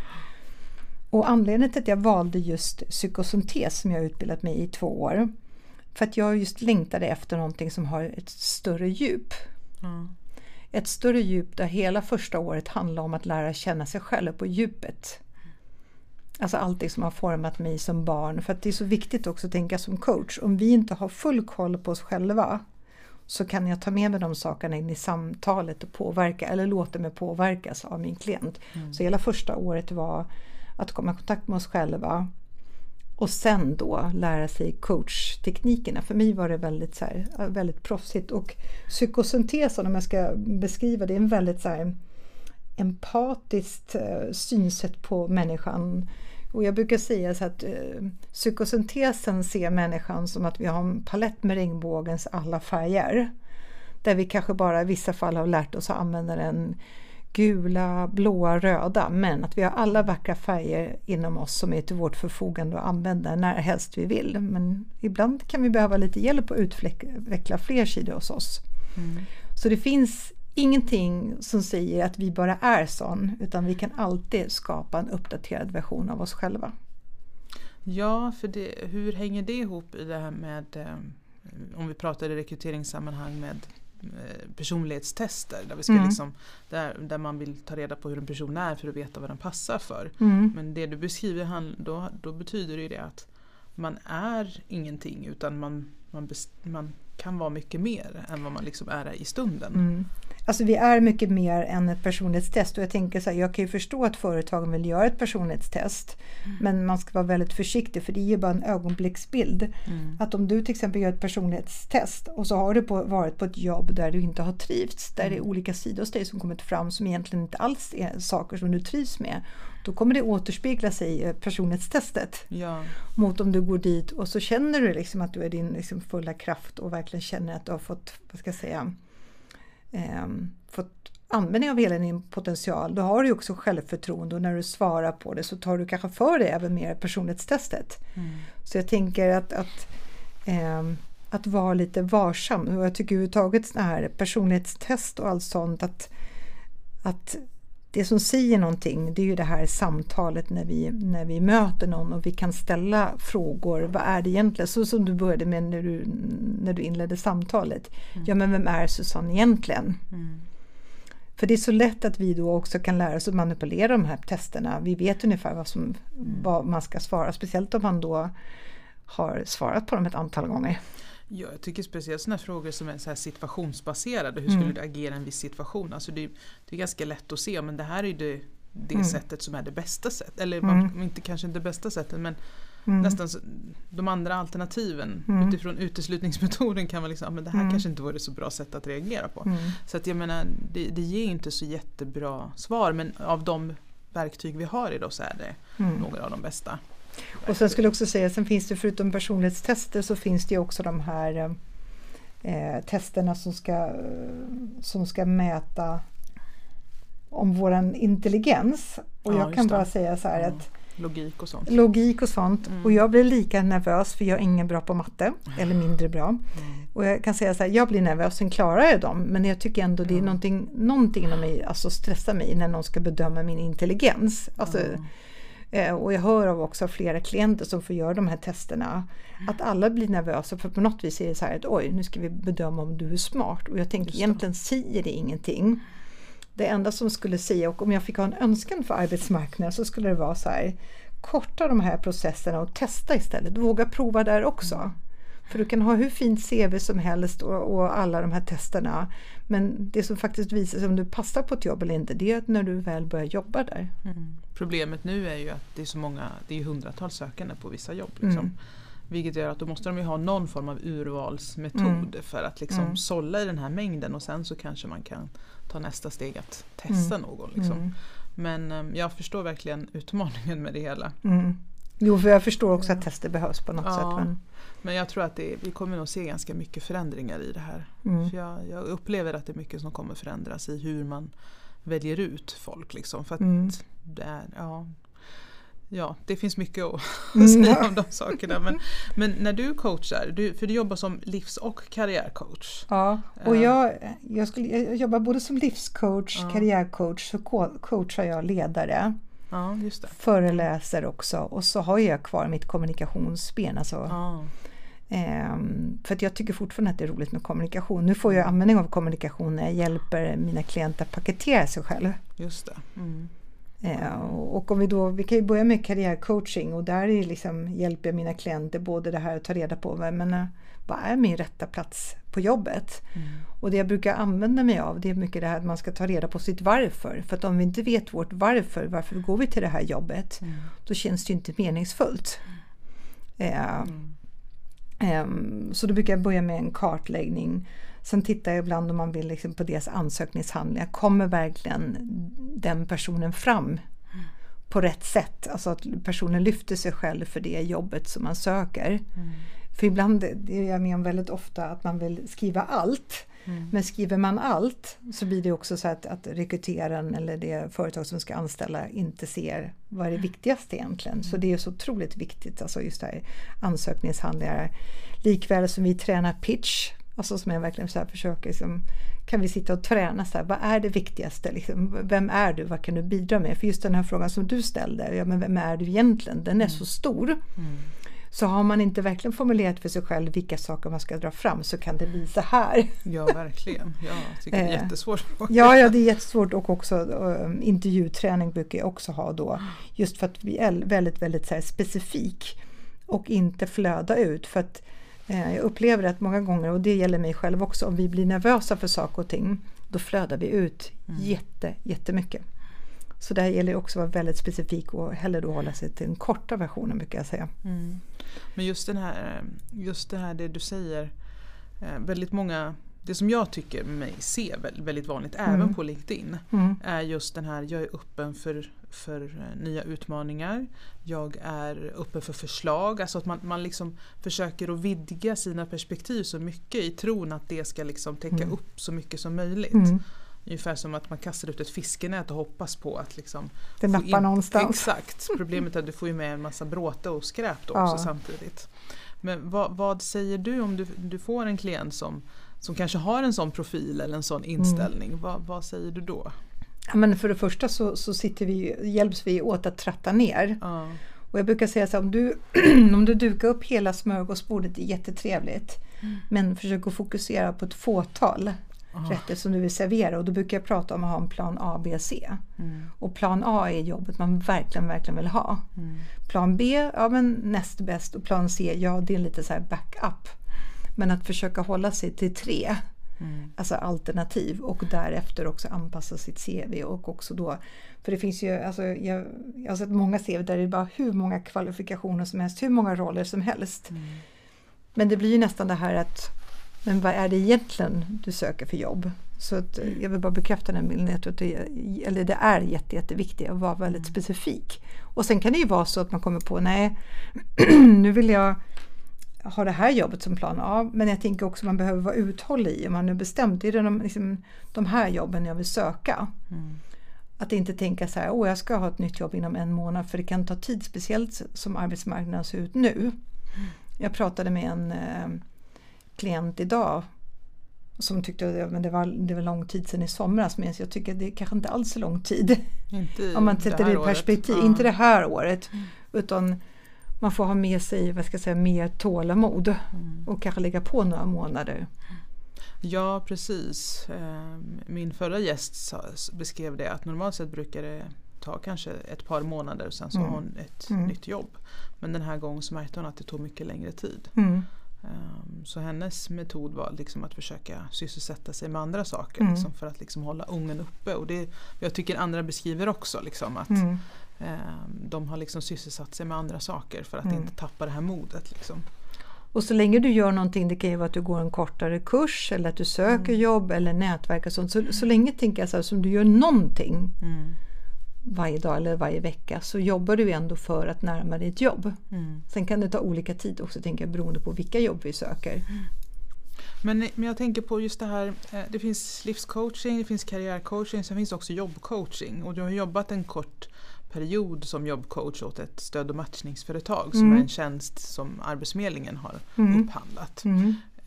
Och anledningen till att jag valde just psykosyntes som jag utbildat mig i två år, för att jag just längtade efter någonting som har ett större djup. Mm. Ett större djup där hela första året handlar om att lära känna sig själv på djupet. Alltså allt det som har format mig som barn. För att det är så viktigt också att tänka som coach. Om vi inte har full koll på oss själva så kan jag ta med mig de sakerna in i samtalet och påverka eller låta mig påverkas av min klient. Mm. Så hela första året var att komma i kontakt med oss själva och sen då lära sig coachteknikerna. För mig var det väldigt, så här, väldigt proffsigt. Och psykosyntesen, om jag ska beskriva det, är en väldigt så här, empatiskt eh, synsätt på människan. Och jag brukar säga så att eh, psykosyntesen ser människan som att vi har en palett med regnbågens alla färger. Där vi kanske bara i vissa fall har lärt oss att använda den gula, blåa, röda men att vi har alla vackra färger inom oss som är till vårt förfogande att använda när helst vi vill. Men ibland kan vi behöva lite hjälp att utveckla fler sidor hos oss. Mm. Så det finns ingenting som säger att vi bara är sån utan vi kan alltid skapa en uppdaterad version av oss själva. Ja, för det, hur hänger det ihop i det här med eh, om vi pratar i rekryteringssammanhang med personlighetstester där, vi ska mm. liksom, där, där man vill ta reda på hur en person är för att veta vad den passar för. Mm. Men det du beskriver då, då betyder det att man är ingenting utan man, man, man kan vara mycket mer än vad man liksom är i stunden. Mm. Alltså vi är mycket mer än ett personlighetstest och jag tänker så här, jag kan ju förstå att företagen vill göra ett personlighetstest mm. men man ska vara väldigt försiktig för det är ju bara en ögonblicksbild. Mm. Att om du till exempel gör ett personlighetstest och så har du på, varit på ett jobb där du inte har trivts, där mm. det är olika sidor hos dig som kommit fram som egentligen inte alls är saker som du trivs med. Då kommer det återspegla sig i personlighetstestet. Ja. Mot om du går dit och så känner du liksom att du är din liksom fulla kraft och verkligen känner att du har fått, vad ska jag säga, eh, fått användning av hela din potential, då har du också självförtroende och när du svarar på det så tar du kanske för dig även mer personlighetstestet. Mm. Så jag tänker att, att, eh, att vara lite varsam och jag tycker överhuvudtaget sådana här personlighetstest och allt sånt att, att det som säger någonting det är ju det här samtalet när vi, när vi möter någon och vi kan ställa frågor. Vad är det egentligen? Så som du började med när du, när du inledde samtalet. Mm. Ja men vem är Susanne egentligen? Mm. För det är så lätt att vi då också kan lära oss att manipulera de här testerna. Vi vet ungefär vad, som, mm. vad man ska svara, speciellt om man då har svarat på dem ett antal gånger. Ja, jag tycker speciellt sådana frågor som är så här situationsbaserade. Hur skulle mm. du agera i en viss situation? Alltså det, det, är ganska lätt att se men det här är det, det mm. sättet som är det bästa sättet. Eller mm. inte kanske inte det bästa sättet men mm. nästan så, de andra alternativen mm. utifrån uteslutningsmetoden kan man liksom, men det här mm. kanske inte vore så bra sätt att reagera på. Så att jag menar, det, det ger inte så jättebra svar men av de verktyg vi har idag så är det några av de bästa. Och sen skulle jag också säga, sen finns det förutom personlighetstester så finns det också de här eh, testerna som ska, som ska mäta om våran intelligens. Och ja, jag kan bara säga så här mm. att Logik och sånt. Logik och sånt. Mm. Och jag blir lika nervös för jag är ingen bra på matte. Eller mindre bra. Mm. Och jag kan säga så här, jag blir nervös, sen klarar jag dem. Men jag tycker ändå det är någonting, någonting inom mig, alltså stressar mig när någon ska bedöma min intelligens. Alltså, Eh, och jag hör av också flera klienter som får göra de här testerna att alla blir nervösa för på något vis är det så här att oj, nu ska vi bedöma om du är smart. Och jag tänker egentligen säger det ingenting. Det enda som skulle säga, och om jag fick ha en önskan för arbetsmarknaden så skulle det vara så här korta de här processerna och testa istället. Våga prova där också. Mm. För du kan ha hur fint CV som helst och, och, alla de här testerna. Men det som faktiskt visar sig om du passar på ett jobb eller inte, det är att när du väl börjar jobba där. Mm. Problemet nu är ju att det är så många, det är hundratals sökande på vissa jobb. Liksom. Mm. Vilket gör att då måste de ju ha någon form av urvalsmetod mm. för att liksom mm. sålla i den här mängden och sen så kanske man kan ta nästa steg att testa mm. någon. Liksom. Mm. Men um, jag förstår verkligen utmaningen med det hela. Mm. Jo, för jag förstår också att tester behövs på något ja, sätt. Men... men jag tror att det, vi kommer nog se ganska mycket förändringar i det här. Mm. För jag, jag, upplever att det är mycket som kommer förändras i hur man väljer ut folk. Liksom, för mm. det, är, ja, ja, det finns mycket att mm. säga om de sakerna. Men, men när du coachar, du, för du jobbar som livs och karriärcoach. Ja, och eh. jag, jag, skulle, jag jobbar både som livscoach, ja. karriärcoach, så coachar jag ledare. Ja. Föreläser också och så har jag kvar mitt kommunikationsben. Alltså, ja. Um, för att jag tycker fortfarande att det är roligt med kommunikation. Nu får jag användning av kommunikation när jag hjälper mina klienter att paketera sig själv. Just det. Mm. Uh, och om vi då, vi kan ju börja med karriärcoaching och där är liksom, hjälper jag mina klienter både det här att ta reda på men, uh, vad är min rätta plats på jobbet? Mm. Och det jag brukar använda mig av det är mycket det här att man ska ta reda på sitt varför. För att om vi inte vet vårt varför, varför går vi till det här jobbet? Mm. Då känns det ju inte meningsfullt. Uh, Um, så då brukar jag börja med en kartläggning. Sen tittar jag ibland om man vill liksom på deras ansökningshandlingar. Kommer verkligen den personen fram på rätt sätt? Alltså att personen lyfter sig själv för det jobbet som man söker. Mm. För ibland, det är jag med om väldigt ofta, att man vill skriva allt. Mm. Men skriver man allt så blir det också så att, att rekryteraren eller det företag som ska anställa inte ser vad är det viktigaste egentligen. Så det är så otroligt viktigt, alltså just det här ansökningshandlingar. Likväl som vi tränar pitch, alltså som jag verkligen så försöker, liksom, kan vi sitta och träna så här, vad är det viktigaste? Liksom, vem är du? Vad kan du bidra med? För just den här frågan som du ställde, ja, men vem är du egentligen? Den är mm. så stor. Mm. Så har man inte verkligen formulerat för sig själv vilka saker man ska dra fram så kan det bli så här. Ja verkligen, ja, jag tycker det är eh, jättesvårt. ja, ja, det är jättesvårt och också um, intervjuträning brukar jag också ha då. Just för att bli väldigt, väldigt så specifik och inte flöda ut. För att eh, jag upplever att många gånger, och det gäller mig själv också, om vi blir nervösa för saker och ting, då flödar vi ut mm. jätte, jättemycket. Så där gäller det också att vara väldigt specifik och hellre då hålla sig till den korta versionen brukar jag säga. Mm. Men just, den här, just det här det du säger, eh, väldigt många det som jag tycker mig se väldigt vanligt mm. även på LinkedIn mm. är just den här jag är öppen för, för eh, nya utmaningar. Jag är öppen för förslag, alltså att man, man liksom försöker att vidga sina perspektiv så mycket i tron att det ska liksom täcka mm. upp så mycket som möjligt. Ungefär som att man kastar ut ett fiskenät och hoppas på att liksom Det nappar någonstans. Exakt, problemet är att du får med en massa bråte och skräp då också ja. samtidigt. Men vad, vad, säger du om du, du får en klient som, som kanske har en sån profil eller en sån mm. inställning, mm. vad, vad säger du då? Ja, men för det första så, så sitter vi, hjälps vi åt att tratta ner. Ja. Och jag brukar säga så här, om du, om du dukar upp hela smörgåsbordet, det är jättetrevligt. Mm. Men försök att fokusera på ett fåtal oh. rätter som du vill servera och då brukar jag prata om att ha en plan A, B, C. Mm. Och plan A är jobbet man verkligen, verkligen vill ha. Mm. Plan B, ja men näst bäst och plan C, ja det är lite så här backup. Men att försöka hålla sig till tre Mm. Alltså alternativ och därefter också anpassa sitt CV och också då För det finns ju, alltså jag, jag har sett många CV där det är bara hur många kvalifikationer som helst, hur många roller som helst. Mm. Men det blir ju nästan det här att men vad är det egentligen du söker för jobb? Så att mm. jag vill bara bekräfta den bilden. Jag tror att det, är, eller det är jätte, jätteviktigt att vara väldigt mm. specifik. Och sen kan det ju vara så att man kommer på, nej, nu vill jag ha det här jobbet som plan A. Men jag tänker också att man behöver vara uthållig. Om man nu bestämt, är det de, liksom, de här jobben jag vill söka. Mm. Att inte tänka så här, åh jag ska ha ett nytt jobb inom en månad för det kan ta tid, speciellt som arbetsmarknaden ser ut nu. Mm. Jag pratade med en eh, klient idag som tyckte att det var, det var lång tid sedan i somras men jag tycker att det kanske inte alls är lång tid. Om man sätter det, i perspektiv, året. inte det här året mm. utan man får ha med sig vad ska jag säga, mer tålamod mm. och kanske lägga på några månader. Ja precis. Ehm, min förra gäst beskrev det att normalt sett brukar det ta kanske ett par månader sen så mm. har hon ett mm. nytt jobb. Men den här gången så märkte hon att det tog mycket längre tid. Mm. Um, så hennes metod var liksom att försöka sysselsätta sig med andra saker mm. liksom, för att liksom hålla ungen uppe. Och det, jag tycker andra beskriver också liksom, att mm. um, de har liksom sysselsatt sig med andra saker för att mm. inte tappa det här modet. Liksom. Och så länge du gör någonting, det kan ju vara att du går en kortare kurs eller att du söker mm. jobb eller nätverk och sånt. Så, så länge tänker jag så här, som du gör någonting. Mm. varje dag eller varje vecka så jobbar du ändå för att närma dig ett jobb. Mm. Sen kan det ta olika tid också tänker jag, beroende på vilka jobb vi söker. Mm. Men, men jag tänker på just det här, eh, det finns livscoaching, det finns karriärcoaching, sen finns också jobbcoaching. Och du har jobbat en kort period som jobbcoach åt ett stöd och matchningsföretag som mm. är en tjänst som Arbetsförmedlingen har mm. upphandlat.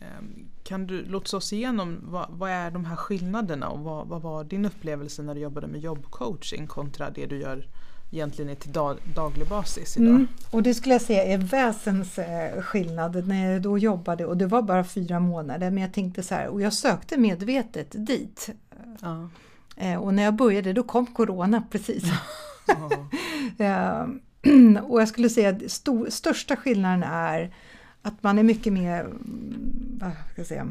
Ehm, kan du låta oss igenom vad, vad, är de här skillnaderna och vad, vad, var din upplevelse när du jobbade med jobbcoaching kontra det du gör egentligen till dag, daglig basis idag? Mm, och det skulle jag säga är väsensskillnad när jag då jobbade och det var bara fyra månader men jag tänkte så här och jag sökte medvetet dit. Ja. Eh, och när jag började då kom Corona precis. Ehm, och jag skulle säga att stor, största skillnaden är att man är mycket mer, vad ska jag säga,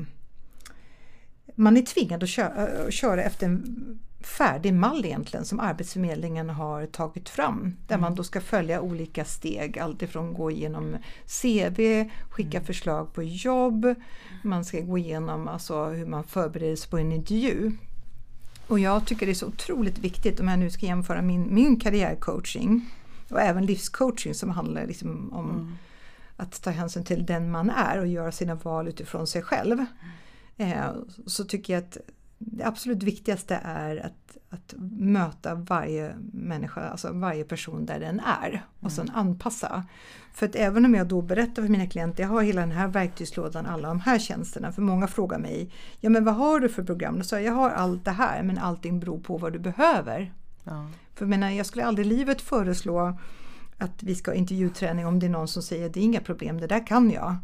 man är tvingad att köra, köra efter en färdig mall egentligen som Arbetsförmedlingen har tagit fram. Där mm. man då ska följa olika steg, alltifrån gå igenom CV, skicka mm. förslag på jobb, man ska gå igenom alltså hur man förbereder sig på en intervju. Och jag tycker det är så otroligt viktigt om jag nu ska jämföra min, min karriärcoaching och även livscoaching som handlar liksom om mm. Att ta hänsyn till den man är och göra sina val utifrån sig själv. Eh, så tycker jag att det absolut viktigaste är att, att möta varje människa, alltså varje person där den är och sen mm. anpassa. För att även om jag då berättar för mina klienter, jag har hela den här verktygslådan, alla de här tjänsterna, för många frågar mig, ja men vad har du för program? Då säger jag, jag har allt det här men allting beror på vad du behöver. Ja. För jag, menar, jag skulle aldrig i livet föreslå att vi ska ha intervjuträning om det är någon som säger det är inga problem, det där kan jag.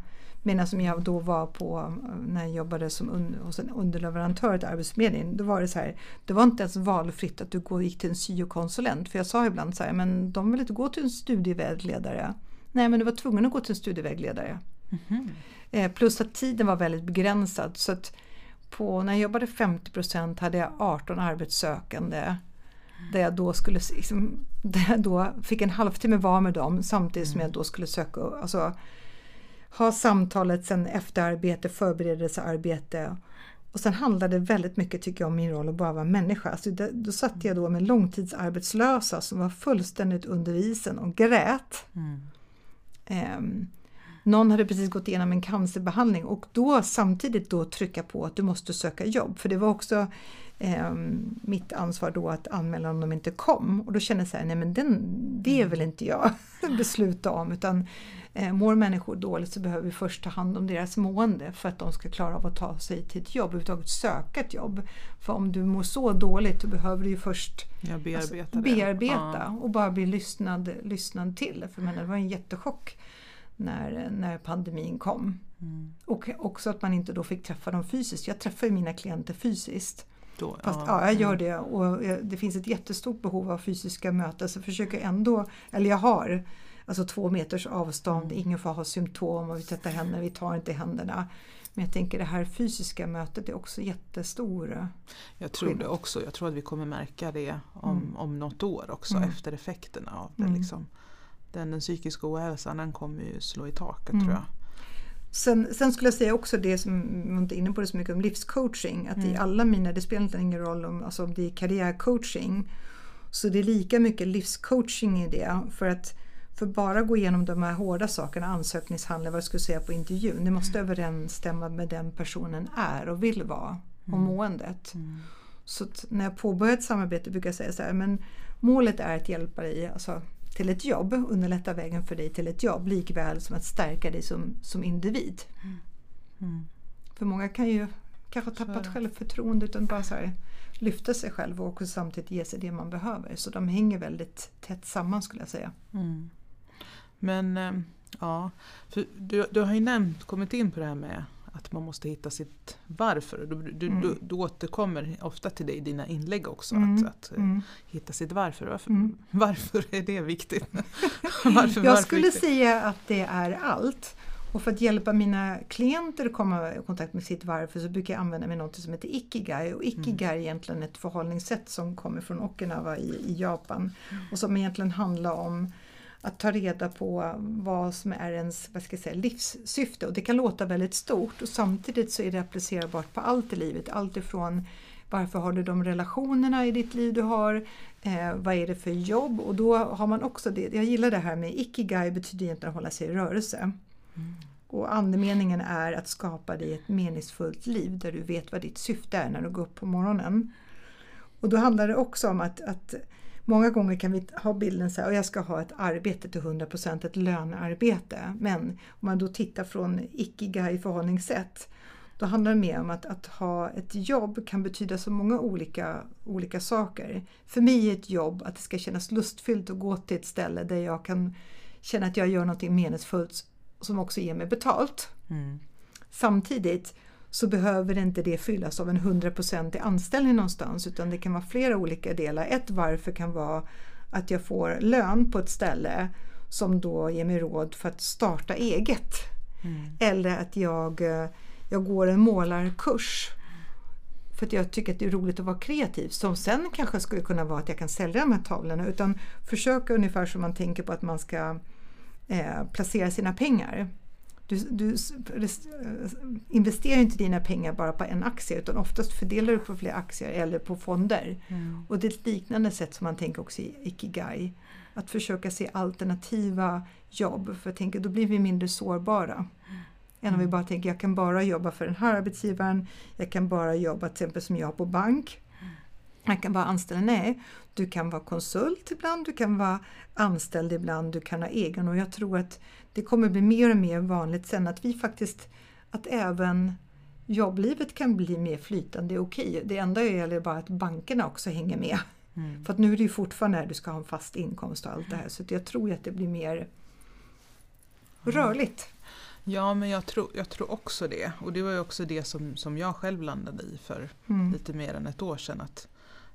Medan som jag då var på när jag jobbade som un, hos en underleverantör till Arbetsförmedlingen. Då var det så här, det var inte ens valfritt att du gick till en syokonsulent. För jag sa ibland så här, men de vill inte gå till en studievägledare. Nej men du var tvungen att gå till en studievägledare. Mm -hmm. plus att tiden var väldigt begränsad. Så att på, när jag jobbade 50% hade jag 18 arbetssökande. Där jag då skulle liksom, där jag då fick en halvtimme var med dem samtidigt som jag då skulle söka, alltså ha samtalet, sen efterarbete, förberedelsearbete. Och sen handlade det väldigt mycket tycker jag om min roll att bara vara människa. Alltså det, då satt jag då med långtidsarbetslösa som var fullständigt under isen och grät. Mm. Um, någon hade precis gått igenom en cancerbehandling och då samtidigt då trycka på att du måste söka jobb. För det var också eh, mitt ansvar då att anmäla om de inte kom. Och då kände jag så här, nej men den, det är väl inte jag besluta om utan eh, mår människor dåligt så behöver vi först ta hand om deras mående för att de ska klara av att ta sig till ett jobb, överhuvudtaget söka ett jobb. För om du mår så dåligt då behöver du ju först ja, bearbeta, alltså, bearbeta ja. och bara bli lyssnad, lyssnad till. För men, det var en jättechock när, när pandemin kom. Mm. Och också att man inte då fick träffa dem fysiskt. Jag träffar ju mina klienter fysiskt. Då, Fast, ja, ja, jag gör det och det finns ett jättestort behov av fysiska möten så jag försöker ändå, eller jag har, alltså två meters avstånd, mm. ingen får ha symptom och vi tvättar händerna, vi tar inte händerna. Men jag tänker det här fysiska mötet är också jättestor Jag tror skillnad. det också, jag tror att vi kommer märka det om, mm. om något år också mm. efter effekterna av det. Mm. Liksom. Den, den psykiska ohälsan den kommer ju slå i taket mm. tror jag. Sen, sen, skulle jag säga också det som, jag inte inne på det så mycket om livscoaching, att mm. i alla mina, det spelar ingen roll om, alltså om det är karriärcoaching, så det är lika mycket livscoaching i det. För att för bara gå igenom de här hårda sakerna, ansökningshandlingar, vad du skulle säga på intervjun, det måste mm. överensstämma med den personen är och vill vara och mm. måendet. Mm. Så när jag påbörjar ett samarbete brukar jag säga så här, men målet är att hjälpa dig, alltså till ett jobb, underlätta vägen för dig till ett jobb likväl som att stärka dig som, som individ. Mm. För många kan ju kanske ha tappat självförtroende utan bara så här, lyfta sig själv och samtidigt ge sig det man behöver. Så de hänger väldigt tätt samman skulle jag säga. Mm. Men eh, ja, för du, du har ju nämnt, kommit in på det här med att man måste hitta sitt varför. Du, du, mm. du, du återkommer ofta till det i dina inlägg också, mm. att, att eh, mm. hitta sitt varför. Varför, mm. varför är det viktigt? varför, Jag skulle viktigt? säga att det är allt. Och för att hjälpa mina klienter att komma i kontakt med sitt varför så brukar jag använda mig något som heter Ikigai. Och Ikigai är egentligen ett förhållningssätt som kommer från Okinawa i, i Japan mm. och som egentligen handlar om att ta reda på vad som är ens vad ska jag säga, livssyfte. Och det kan låta väldigt stort och samtidigt så är det applicerbart på allt i livet. Allt ifrån varför har du de relationerna i ditt liv du har? Eh, vad är det för jobb? Och då har man också det, jag gillar det här med ikigai betyder egentligen att hålla sig i rörelse. Mm. Och andemeningen är att skapa dig ett meningsfullt liv där du vet vad ditt syfte är när du går upp på morgonen. Och då handlar det också om att, att Många gånger kan vi ha bilden så här, och jag ska ha ett arbete till 100% ett lönearbete. Men om man då tittar från ikigai förhållningssätt då handlar det mer om att, att ha ett jobb kan betyda så många olika, olika saker. För mig är ett jobb att det ska kännas lustfyllt att gå till ett ställe där jag kan känna att jag gör något meningsfullt som också ger mig betalt. Mm. Samtidigt så behöver inte det fyllas av en 100% anställning någonstans utan det kan vara flera olika delar. Ett varför kan vara att jag får lön på ett ställe som då ger mig råd för att starta eget. Mm. Eller att jag, jag går en målarkurs för att jag tycker att det är roligt att vara kreativ som sen kanske skulle kunna vara att jag kan sälja de här tavlorna utan försöka ungefär som man tänker på att man ska eh, placera sina pengar. Du, du investerar inte dina pengar bara på en aktie utan oftast fördelar du på fler aktier eller på fonder. Mm. Och det är ett liknande sätt som man tänker också i Ikigai. Att försöka se alternativa jobb för jag tänker då blir vi mindre sårbara. Mm. Än om vi bara tänker jag kan bara jobba för den här arbetsgivaren, jag kan bara jobba till exempel som jag på bank. Jag kan bara anställa, nej. Du kan vara konsult ibland, du kan vara anställd ibland, du kan ha egen och jag tror att det kommer bli mer och mer vanligt sen att vi faktiskt, att även jobblivet kan bli mer flytande okej. Det enda gäller bara att bankerna också hänger med. Mm. För att nu är det ju fortfarande när du ska ha en fast inkomst och allt det här så jag tror att det blir mer rörligt. Ja, men jag tror, jag tror också det. Och det var ju också det som, som jag själv landade i för mm. lite mer än ett år sedan. Att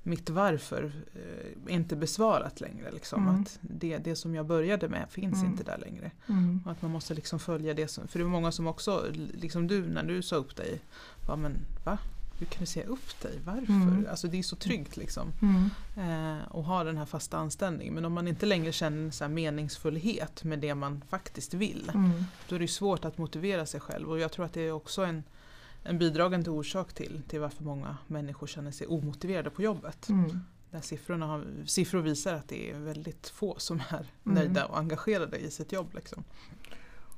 mitt varför eh, inte besvarat längre. Liksom. Mm. Att det, det som jag började med finns mm. inte där längre. Mm. Och att man måste liksom följa det som, för det var många som också, liksom du när du sa upp dig, bara, men va? Hur kan du säga upp dig? Varför? Mm. Alltså det är så tryggt liksom. Mm. Eh, och ha den här fasta anställningen. Men om man inte längre känner så meningsfullhet med det man faktiskt vill. Mm. Då är det svårt att motivera sig själv. Och jag tror att det är också en en bidragande orsak till, till varför många människor känner sig omotiverade på jobbet. Mm. Där siffrorna har, siffror visar att det är väldigt få som är mm. nöjda och engagerade i sitt jobb. Liksom.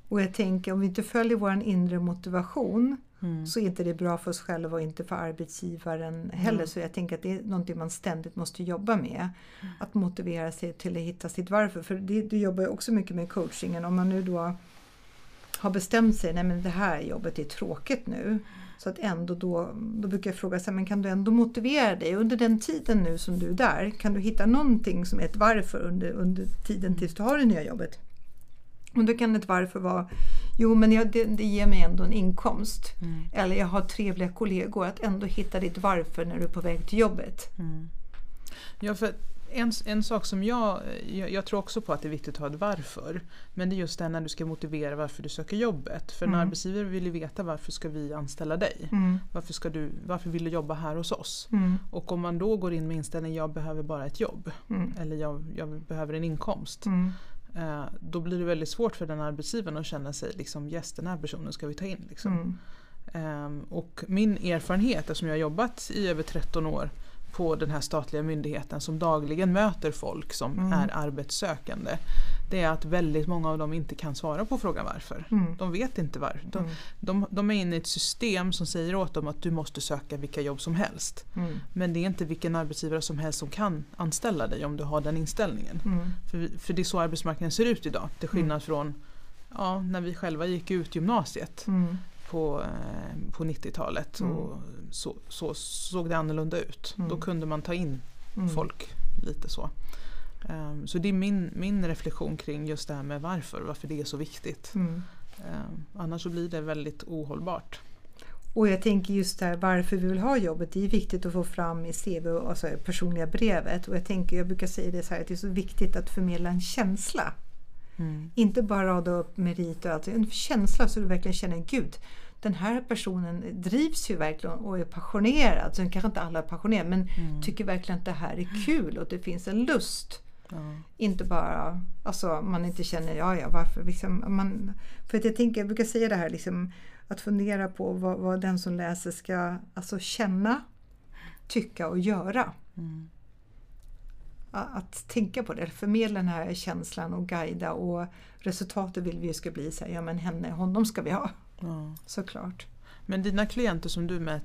Och jag tänker om vi inte följer vår inre motivation mm. så är inte det bra för oss själva och inte för arbetsgivaren heller. Mm. Så jag tänker att det är någonting man ständigt måste jobba med. Mm. Att motivera sig till att hitta sitt varför. För det, du jobbar ju också mycket med coachingen. Om man nu då har bestämt sig, nej men det här jobbet är tråkigt nu. Så att ändå då, då brukar jag fråga, så här, men kan du ändå motivera dig under den tiden nu som du är där? Kan du hitta någonting som är ett varför under, under tiden tills du har det nya jobbet? Och då kan ett varför vara, jo men jag, det, det ger mig ändå en inkomst. Mm. Eller jag har trevliga kollegor. Att ändå hitta ditt varför när du är på väg till jobbet. Mm. Ja, för en, en sak som jag, jag, jag, tror också på att det är viktigt att ha ett varför. Men det är just det när du ska motivera varför du söker jobbet. För mm. en arbetsgivare vill ju veta varför ska vi anställa dig? Mm. Varför, ska du, varför vill du jobba här hos oss? Mm. Och om man då går in med inställningen jag behöver bara ett jobb. Mm. Eller jag, jag, behöver en inkomst. Mm. Eh, då blir det väldigt svårt för den arbetsgivaren att känna sig liksom yes den här personen ska vi ta in. Liksom. Um, och min erfarenhet, eftersom jag har jobbat i över 13 år på den här statliga myndigheten som dagligen möter folk som mm. är arbetssökande. Det är att väldigt många av dem inte kan svara på frågan varför. Mm. De vet inte varför. De, mm. de, de, är inne i ett system som säger åt dem att du måste söka vilka jobb som helst. Mm. Men det är inte vilken arbetsgivare som helst som kan anställa dig om du har den inställningen. Mm. För, för det är så arbetsmarknaden ser ut idag. Till skillnad mm. från ja, när vi själva gick ut gymnasiet på, eh, på 90-talet. Mm. Och så, så, såg det annorlunda ut. Mm. Då kunde man ta in mm. folk lite så. Um, så det är min, min reflektion kring just det här med varför, varför det är så viktigt. Um, annars så blir det väldigt ohållbart. Och jag tänker just där varför vi vill ha jobbet, det är viktigt att få fram i CV, alltså personliga brevet. Och jag tänker, jag brukar säga det så här, att det är så viktigt att förmedla en känsla. Mm. Inte bara rada upp merit och allt, en känsla så du verkligen känner Gud, den här personen drivs ju verkligen och är passionerad. Sen kanske inte alla är passionerade men mm. tycker verkligen att det här är kul och det finns en lust. Ja. Inte bara, alltså man inte känner, ja ja varför liksom, man, För att jag tänker, jag brukar säga det här liksom, att fundera på vad, vad den som läser ska alltså känna, tycka och göra. Mm. Att tänka på det, förmedla den här känslan och guida och resultatet vill vi ju ska bli så här, ja men henne, honom ska vi ha. Ja. Såklart. Men dina klienter som du mö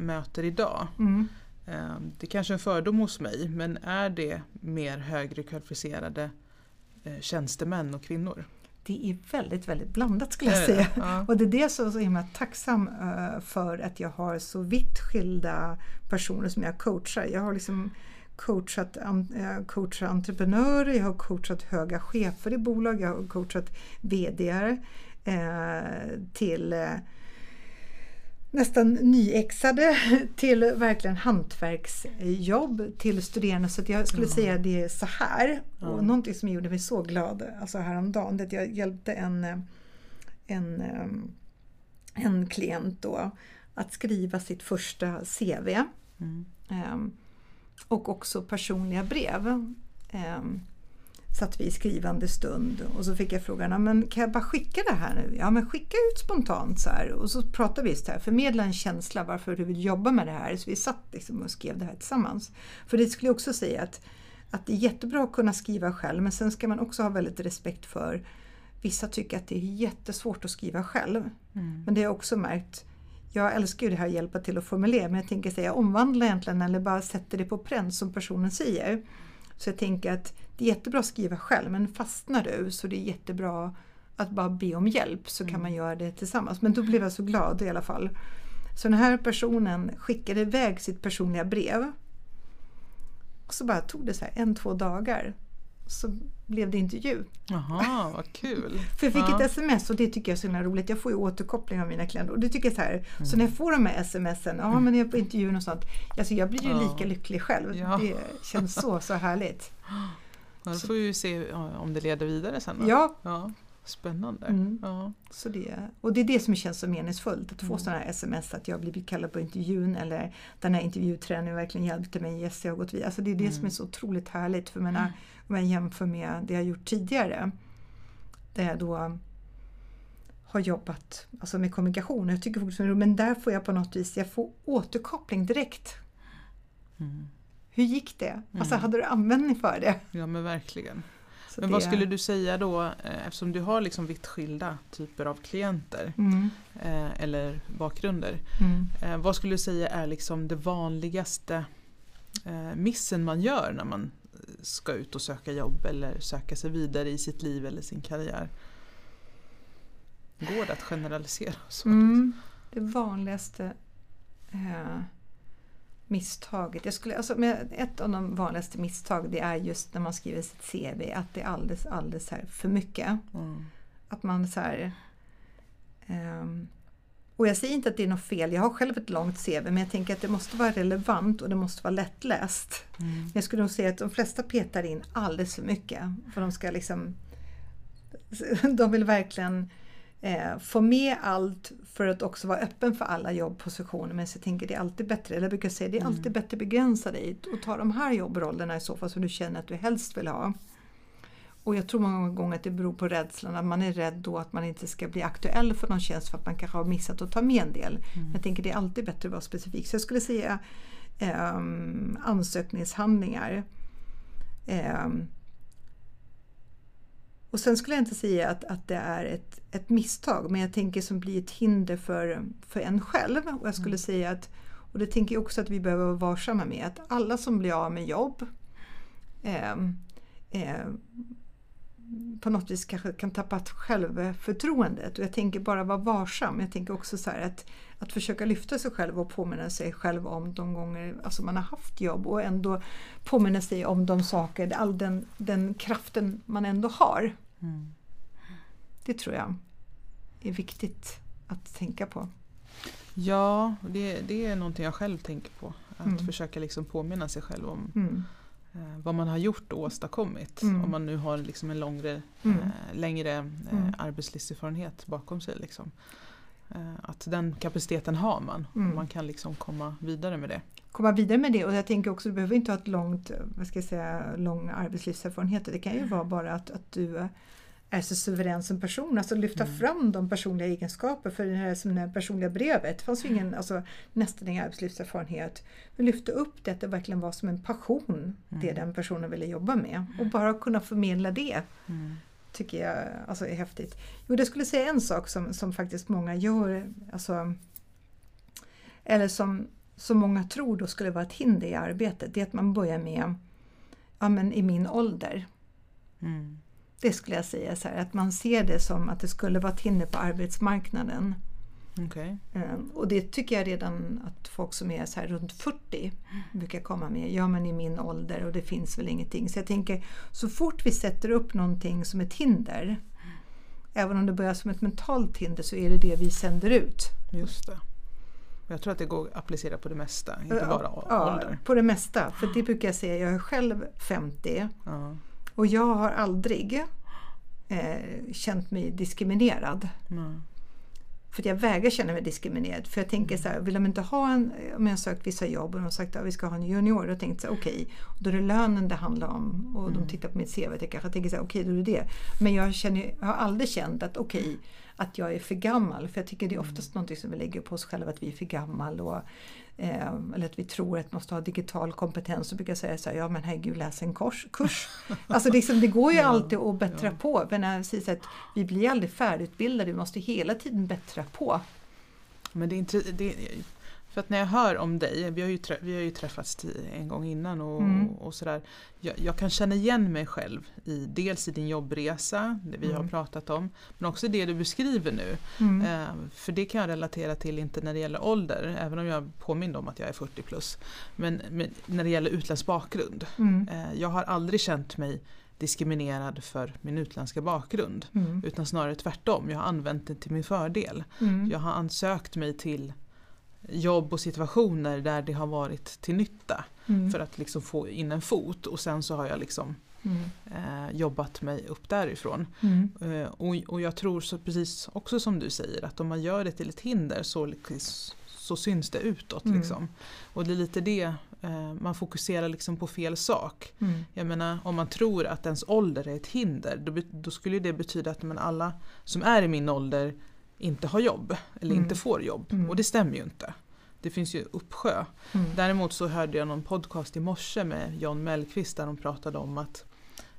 möter idag, mm. eh, det är kanske är en fördom hos mig, men är det mer högre kvalificerade eh, tjänstemän och kvinnor? det är väldigt, väldigt blandat skulle jag säga. Ja. Och det är det som jag är så himla tacksam uh, för att jag har så vitt skilda personer som jag coachar. Jag har liksom coachat, coachat entreprenörer, jag har coachat höga chefer i bolag, jag har coachat VD uh, till nästan nyexade till verkligen hantverksjobb till studerande. Så jag skulle mm. säga det är så här. Mm. Och någonting som gjorde mig så glad alltså häromdagen, det att jag hjälpte en, en, en klient då att skriva sitt första CV. Mm. Um, och också personliga brev. Um, satt vi i skrivande stund och så fick jag frågan, men kan jag bara skicka det här nu? Ja men skicka ut spontant så här. Och så pratade vi så här, förmedla en känsla varför du vill jobba med det här. Så vi satt liksom och skrev det här tillsammans. För det skulle jag också säga att, att det är jättebra att kunna skriva själv men sen ska man också ha väldigt respekt för Vissa tycker att det är jättesvårt att skriva själv. Mm. Men det har jag också märkt jag älskar ju det här att hjälpa till att formulera men jag tänker säga omvandla egentligen eller bara sätta det på pränt som personen säger. Så jag tänker att det är jättebra att skriva själv men fastnar du så det är jättebra att bara be om hjälp så kan man mm. göra det tillsammans. Men då blev jag så glad i alla fall. Så den här personen skickade iväg sitt personliga brev. Och så bara tog det så här en, två dagar så blev det intervju. Jaha, vad kul! För jag fick ja. ett sms och det tycker jag är så himla roligt. Jag får ju återkoppling av mina klienter och det tycker jag så här. Mm. Så när jag får de här smsen, ja men jag är på intervjun och sånt. Alltså jag blir ju ja. lika lycklig själv. Ja. Det känns så, så härligt. Ja, då får vi ju se om det leder vidare sen då. Ja. Spännande. Mm. Ja. Så det, och det är det som känns så meningsfullt, att få mm. sådana här sms att jag blivit kallad på intervjun eller den här intervjutränaren verkligen hjälpte mig, yes jag har gått vidare. Alltså det är det mm. som är så otroligt härligt för mina, om jag jämför med det jag gjort tidigare. Där jag då har jobbat alltså med kommunikation. Jag tycker fortfarande, men där får jag på något vis jag får återkoppling direkt. Mm. Hur gick det? Alltså, mm. hade du användning för det? Ja men verkligen. Men vad skulle du säga då, eh, eftersom du har liksom vitt skilda typer av klienter mm. eh, eller bakgrunder. Mm. Eh, vad skulle du säga är liksom det vanligaste eh, missen man gör när man ska ut och söka jobb eller söka sig vidare i sitt liv eller sin karriär? Går det att generalisera? Så? Mm. Det vanligaste eh, misstaget. Jag skulle, alltså, ett av de vanligaste misstag det är just när man skriver sitt CV att det är alldeles, alldeles här för mycket. Mm. Att man så här, um, och jag säger inte att det är något fel, jag har själv ett långt CV men jag tänker att det måste vara relevant och det måste vara lättläst. Mm. Men jag skulle nog säga att de flesta petar in alldeles för mycket. För de ska liksom De vill verkligen eh, få med allt för att också vara öppen för alla jobbpositioner. Men jag tänker det är alltid bättre, eller jag brukar säga det är mm. alltid bättre att begränsa dig och ta de här jobbrollerna i så fall som du känner att du helst vill ha. Och jag tror många gånger att det beror på rädslan, att man är rädd då att man inte ska bli aktuell för någon tjänst för att man kanske har missat att ta med en del. Mm. Jag tänker det är alltid bättre att vara specifik. Så jag skulle säga eh, ansökningshandlingar. Eh, och sen skulle jag inte säga att, att det är ett, ett misstag, men jag tänker som blir ett hinder för, för en själv. Och jag skulle mm. säga att, och det tänker jag också att vi behöver vara varsamma med, att alla som blir av med jobb eh, eh, på något vis kanske kan tappa självförtroendet. Och jag tänker bara vara varsam. Jag tänker också så att, att försöka lyfta sig själv och påminna sig själv om de gånger alltså man har haft jobb och ändå påminna sig om de saker, all den, den kraften man ändå har. Mm. Det tror jag är viktigt att tänka på. Ja, det, det är någonting jag själv tänker på. Att mm. försöka liksom påminna sig själv om mm. eh, vad man har gjort och åstadkommit. Mm. Om man nu har liksom en långre, mm. eh, längre eh, arbetslivserfarenhet bakom sig. Liksom. Eh, att den kapaciteten har man och man kan liksom komma vidare med det komma vidare med det och jag tänker också du behöver inte ha ett långt, vad ska jag säga, lång arbetslivserfarenhet. Det kan ju vara bara att, att du är så suverän som person. Alltså lyfta mm. fram de personliga egenskaper för det här som det personliga brevet. Det fanns ju ingen, alltså, nästan ingen arbetslivserfarenhet. Men lyfta upp det, att det verkligen var som en passion, mm. det den personen ville jobba med. Och bara kunna förmedla det. Mm. Tycker jag alltså, är häftigt. Jo, det skulle säga en sak som, som faktiskt många gör, alltså, eller som, som många tror då skulle vara ett hinder i arbetet. Det är att man börjar med, ja men i min ålder. Mm. Det skulle jag säga, så här, att man ser det som att det skulle vara ett hinder på arbetsmarknaden. Okay. Ehm, och det tycker jag redan att folk som är så här runt 40 brukar komma med. Ja men i min ålder och det finns väl ingenting. Så jag tänker så fort vi sätter upp någonting som ett hinder, även om det börjar som ett mentalt hinder så är det det vi sänder ut. Just det. Jag tror att det går att applicera på det mesta, inte ja, bara ålder. Ja, på det mesta. För det brukar jag säga, jag är själv 50 ja. och jag har aldrig eh, känt mig diskriminerad. Mm. För jag vägrar känna mig diskriminerad. För jag tänker så här, vill de inte ha en, om jag har sökt vissa jobb och de har sagt att vi ska ha en junior, då tänkte jag okej, okay, då är det lönen det handlar om och mm. de tittar på mitt CV. Jag kanske tänker så här, okej okay, då är det det. Men jag, känner, jag har aldrig känt att okej, okay, att jag är för gammal. För jag tycker det är oftast mm. något som vi lägger på oss själva, att vi är för gammal. Och, eller att vi tror att man måste ha digital kompetens. Så brukar jag säga så här, ja men herregud läs en kurs. kurs. alltså liksom, det går ju ja, alltid att bättra ja. på. Men jag säger att vi blir aldrig färdigutbildade, vi måste hela tiden bättra på. Men det är, det, för att när jag hör om dig, vi har ju, vi har ju träffats en gång innan och, mm. och sådär. Jag, jag, kan känna igen mig själv i dels i din jobbresa, det vi mm. har pratat om, men också det du beskriver nu. Mm. Eh, för det kan jag relatera till, inte när det gäller ålder, även om jag påminner om att jag är 40 plus. Men, men när det gäller utländsk bakgrund. Mm. Eh, jag har aldrig känt mig diskriminerad för min utländska bakgrund. Mm. Utan snarare tvärtom, jag har använt det till min fördel. Mm. Jag har ansökt mig till jobb och situationer där det har varit till nytta mm. för att liksom få in en fot och sen så har jag liksom mm. eh, jobbat mig upp därifrån. Mm. Eh, och, och jag tror så precis också som du säger att om man gör det till ett hinder så, så syns det utåt. Mm. Liksom. Och det är lite det, eh, man fokuserar liksom på fel sak. Mm. Jag menar om man tror att ens ålder är ett hinder då, då skulle det betyda att men alla som är i min ålder inte har jobb eller mm. inte får jobb. Mm. Och det stämmer ju inte. Det finns ju uppsjö. Mm. Däremot så hörde jag någon podcast i morse med John Mellqvist där de pratade om att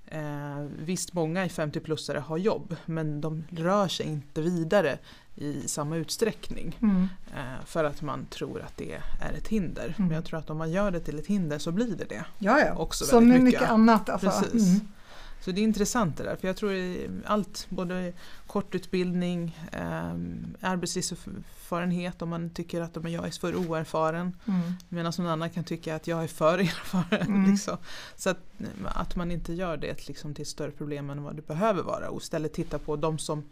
eh, visst många i 50-plussare har jobb men de rör sig inte vidare i samma utsträckning. Mm. Eh, för att man tror att det är ett hinder. Mm. Men jag tror att om man gör det till ett hinder så blir det det. Ja, ja. Också Som med mycket, mycket annat. Alltså. Precis. Så det är intressant det där, för jag tror allt, både kortutbildning, eh, arbetslivserfarenhet om man tycker att jag är för oerfaren. Mm. Medan någon annan kan tycka att jag är för erfaren. Mm. Liksom. Så att, att man inte gör det liksom, till ett större problem än vad det behöver vara och istället titta på de som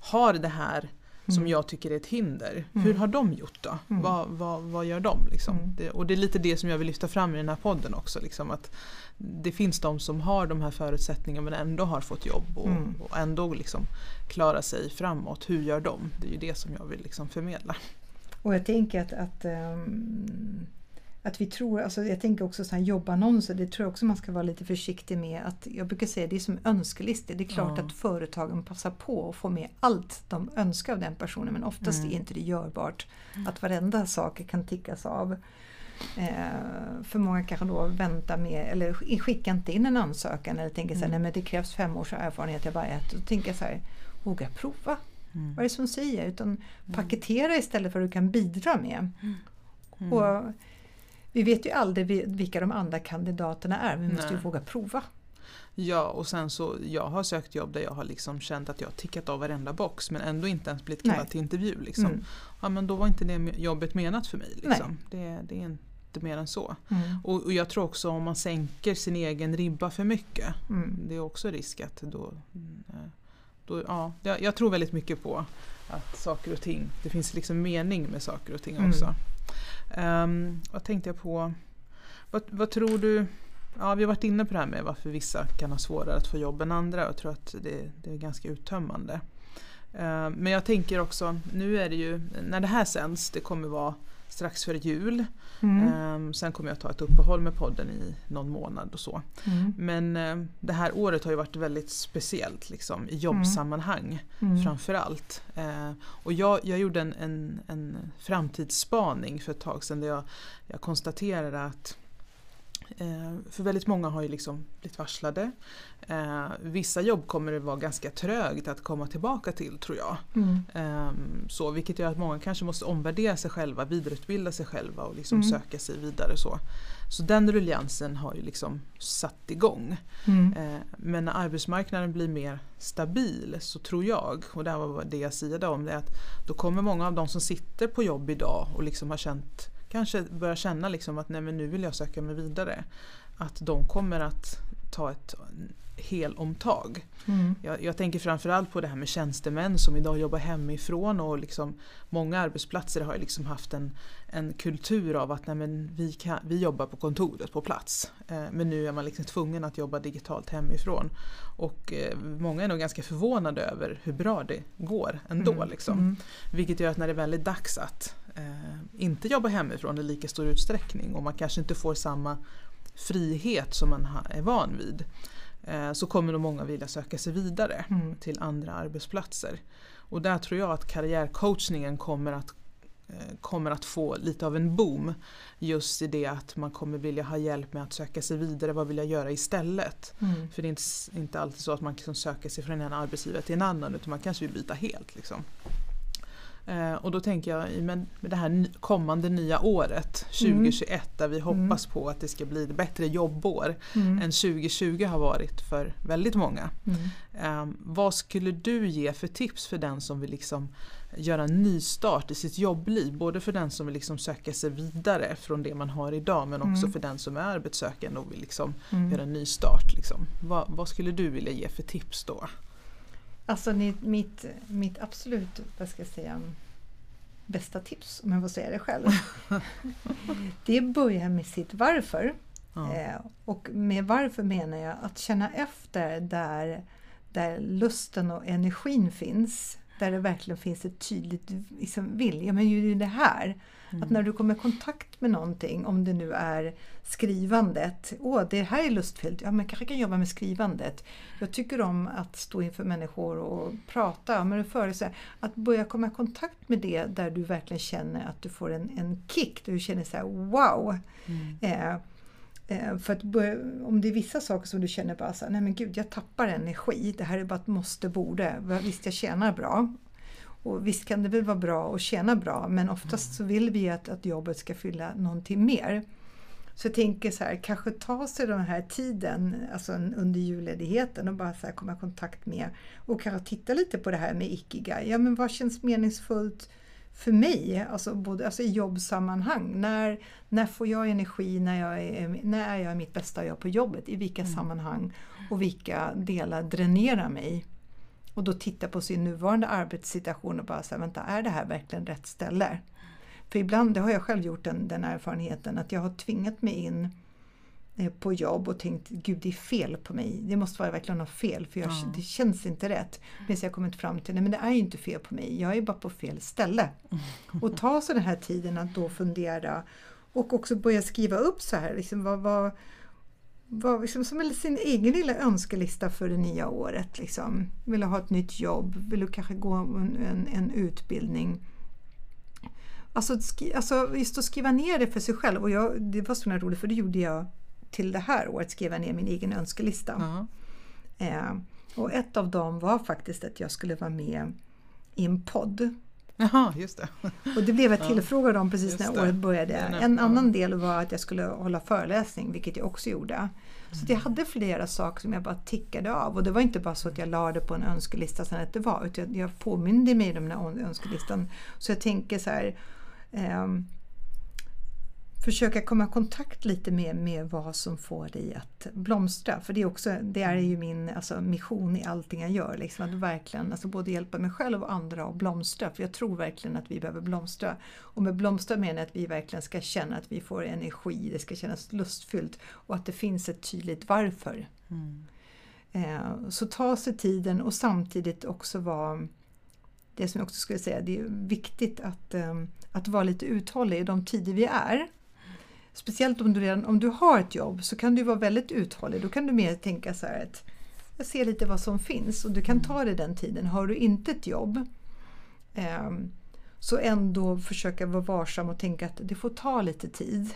har det här som mm. jag tycker är ett hinder. Mm. Hur har de gjort då? Mm. Vad, vad, vad gör de? Liksom? Mm. Det, och det är lite det som jag vill lyfta fram i den här podden också. Liksom, att det finns de som har de här förutsättningarna men ändå har fått jobb och, mm. och ändå liksom klarar sig framåt. Hur gör de? Det är ju det som jag vill liksom förmedla. Och jag tänker att, att um att vi tror, alltså jag tänker också så här jobbannonser, det tror jag också man ska vara lite försiktig med. Att jag brukar säga det är som önskelistor. Det är klart ja. att företagen passar på att få med allt de önskar av den personen men oftast mm. är inte det görbart mm. att varenda sak kan tickas av. Eh, för många kanske då väntar med, eller skickar inte in en ansökan eller tänker mm. så här, mm. nej men det krävs fem års erfarenhet, jag bara ett. Då tänker jag så här, våga prova. Mm. Vad är det som säger? Utan mm. paketera istället för vad du kan bidra med. Mm. Och vi vet ju aldrig vilka de andra kandidaterna är, men vi måste ju våga prova. Ja och sen så, jag har sökt jobb där jag har liksom känt att jag har tickat av varenda box men ändå inte ens blivit kallad till intervju. Liksom. Mm. Ja men då var inte det jobbet menat för mig. Liksom. Det, det, är inte mer än så. Mm. Och, och, jag tror också om man sänker sin egen ribba för mycket, mm. det är också risk att då, eh, då ja, jag, jag, tror väldigt mycket på att saker och ting, det finns liksom mening med saker och ting mm. också. Um, vad tänkte jag på? Vad, vad, tror du? Ja, vi har varit inne på det här med varför vissa kan ha svårare att få jobb än andra. Jag tror att det, det är ganska uttömmande. Uh, men jag tänker också, nu är det ju, när det här sänds, det kommer vara strax före jul. Mm. Um, sen kommer jag ta ett uppehåll med podden i någon månad och så. Mm. Men uh, det här året har ju varit väldigt speciellt liksom, i jobbsammanhang mm. mm. framförallt. Uh, och jag, jag gjorde en, en, en framtidsspaning för ett tag sedan där jag, jag konstaterade att Eh, för väldigt många har ju liksom blivit varslade. Eh, vissa jobb kommer det vara ganska trögt att komma tillbaka till tror jag. Mm. Eh, så, vilket gör att många kanske måste omvärdera sig själva, vidareutbilda sig själva och liksom mm. söka sig vidare. Så. så den rulliansen har ju liksom satt igång. Mm. Eh, men när arbetsmarknaden blir mer stabil så tror jag, och det här var det jag siade om, det att då kommer många av de som sitter på jobb idag och liksom har känt kanske börjar känna liksom att nej men nu vill jag söka mig vidare. Att de kommer att ta ett helomtag. Mm. Jag, jag tänker framförallt på det här med tjänstemän som idag jobbar hemifrån och liksom många arbetsplatser har liksom haft en, en kultur av att nej men vi, kan, vi jobbar på kontoret på plats. Eh, men nu är man liksom tvungen att jobba digitalt hemifrån. Och eh, många är nog ganska förvånade över hur bra det går ändå. Mm. Liksom. Mm. Vilket gör att när det väl är dags att eh, inte jobba hemifrån i lika stor utsträckning och man kanske inte får samma frihet som man är van vid eh, så kommer nog många vilja söka sig vidare mm. till andra arbetsplatser. Och där tror jag att karriärcoachningen kommer att eh, kommer att få lite av en boom just i det att man kommer vilja ha hjälp med att söka sig vidare, vad vill jag göra istället? Mm. För det är inte, inte alltid så att man kan söka sig från en arbetsgivare till en annan utan man kanske vill byta helt. Liksom. Eh, och då tänker jag med, med det här kommande nya året 2021 mm. där vi hoppas mm. på att det ska bli ett bättre jobbår mm. än 2020 har varit för väldigt många. Eh, vad skulle du ge för tips för den som vill liksom göra en nystart i sitt jobbliv? Både för den som vill liksom söka sig vidare från det man har idag men också mm. för den som är arbetssökande och vill liksom mm. göra en nystart. Liksom. Vad, vad skulle du vilja ge för tips då? Alltså mitt, mitt absolut, vad ska jag säga, bästa tips, om jag får säga det själv. det börjar med sitt varför. Ja. Eh, och med varför menar jag att känna efter där, där lusten och energin finns. Där det verkligen finns ett tydligt liksom, vilja, men ju det här. Mm. Att när du kommer i kontakt med någonting, om det nu är skrivandet. Åh, det här är lustfyllt. Ja, men kanske kan jobba med skrivandet. Jag tycker om att stå inför människor och prata. Men för så att börja komma i kontakt med det där du verkligen känner att du får en, en kick. Där du känner så här, wow! Mm. Eh, eh för att om det är vissa saker som du känner bara så här, nej men gud jag tappar energi, det här är bara ett måste borde. Visst jag tjänar bra, och visst kan det väl vara bra att tjäna bra men oftast så vill vi att, att jobbet ska fylla någonting mer. Så jag tänker så här, kanske ta sig den här tiden alltså under julledigheten och bara så komma i kontakt med och kanske titta lite på det här med ikigai. Ja men vad känns meningsfullt för mig, alltså, både, alltså i jobbsammanhang. När, när får jag energi när jag är, när är jag mitt bästa jag på jobbet? I vilka mm. sammanhang? Och vilka delar dränerar mig? Och då titta på sin nuvarande arbetssituation och bara säga, vänta, är det här verkligen rätt ställe? För ibland, det har jag själv gjort den, den erfarenheten, att jag har tvingat mig in eh, på jobb och tänkt gud det är fel på mig. Det måste vara verkligen något fel för jag, mm. det känns inte rätt. Men jag kommit fram till nej men det är ju inte fel på mig. Jag är bara på fel ställe. Mm. Och ta sig den här tiden att då fundera och också börja skriva upp så här. Liksom, vad, vad, var liksom som sin egen lilla önskelista för det nya året. Liksom. Vill du ha ett nytt jobb? Vill du kanske gå en, en, en utbildning? Alltså, skri, alltså just att skriva ner det för sig själv. Och jag, det var så roligt för det gjorde jag till det här året, skriva ner min egen önskelista. -huh. eh, och ett av dem var faktiskt att jag skulle vara med i en podd. Jaha, just det. Och det blev jag tillfrågad om precis när året började. En annan del var att jag skulle hålla föreläsning, vilket jag också gjorde. Så jag hade flera saker som jag bara tickade av. Och det var inte bara så att jag lade på en önskelista sen att det var, utan jag påminde mig om den här önskelistan. Så jag tänker så här, eh, försöka komma i kontakt lite med, med vad som får dig att blomstra. För det är, också, det är ju min alltså, mission i allting jag gör. Liksom, att verkligen alltså, både hjälpa mig själv och andra att blomstra. För jag tror verkligen att vi behöver blomstra. Och med blomstra menar jag att vi verkligen ska känna att vi får energi, det ska kännas lustfyllt och att det finns ett tydligt varför. Mm. Eh, så ta sig tiden och samtidigt också vara det som jag också skulle säga, det är viktigt att, ehm, att vara lite uthållig i de tider vi är. Speciellt om du, redan, om du har ett jobb så kan du vara väldigt uthållig. Då kan du mer tänka så här att jag ser lite vad som finns och du kan ta dig den tiden. Har du inte ett jobb eh, så ändå försöka vara varsam och tänka att det får ta lite tid.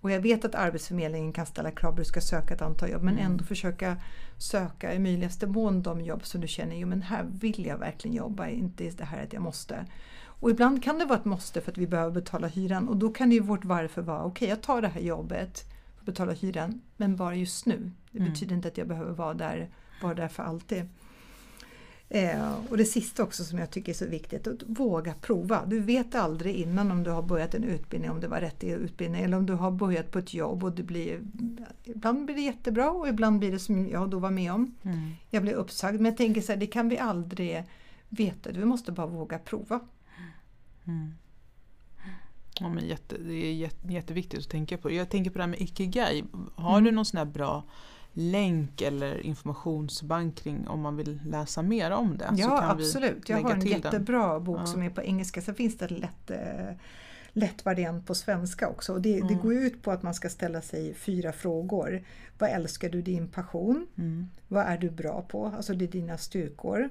Och jag vet att Arbetsförmedlingen kan ställa krav på att du ska söka ett antal jobb men mm. ändå försöka söka i möjligaste mån de jobb som du känner, jo men här vill jag verkligen jobba, inte det här att jag måste. Och ibland kan det vara ett måste för att vi behöver betala hyran och då kan ju vårt varför vara, okej okay, jag tar det här jobbet för att betala hyran, men bara just nu. Det mm. betyder inte att jag behöver vara där, vara där för alltid. Eh, och det sista också som jag tycker är så viktigt, att våga prova. Du vet aldrig innan om du har börjat en utbildning, om det var rätt utbildning eller om du har börjat på ett jobb och det blir Ibland blir det jättebra och ibland blir det som jag då var med om. Mm. Jag blev uppsagd men jag tänker så här, det kan vi aldrig veta, vi måste bara våga prova. Mm. Ja, men jätte, det är jätte, jätteviktigt att tänka på. Jag tänker på det här med Ikigai. Har mm. du någon sån här bra länk eller informationsbank kring om man vill läsa mer om det. Ja absolut, jag har en jättebra den. bok ja. som är på engelska. Sen finns det lätt, eh, lätt variant på svenska också. Och det, mm. det, går ut på att man ska ställa sig fyra frågor. Vad älskar du din passion? Mm. Vad är du bra på? Alltså det är dina styrkor.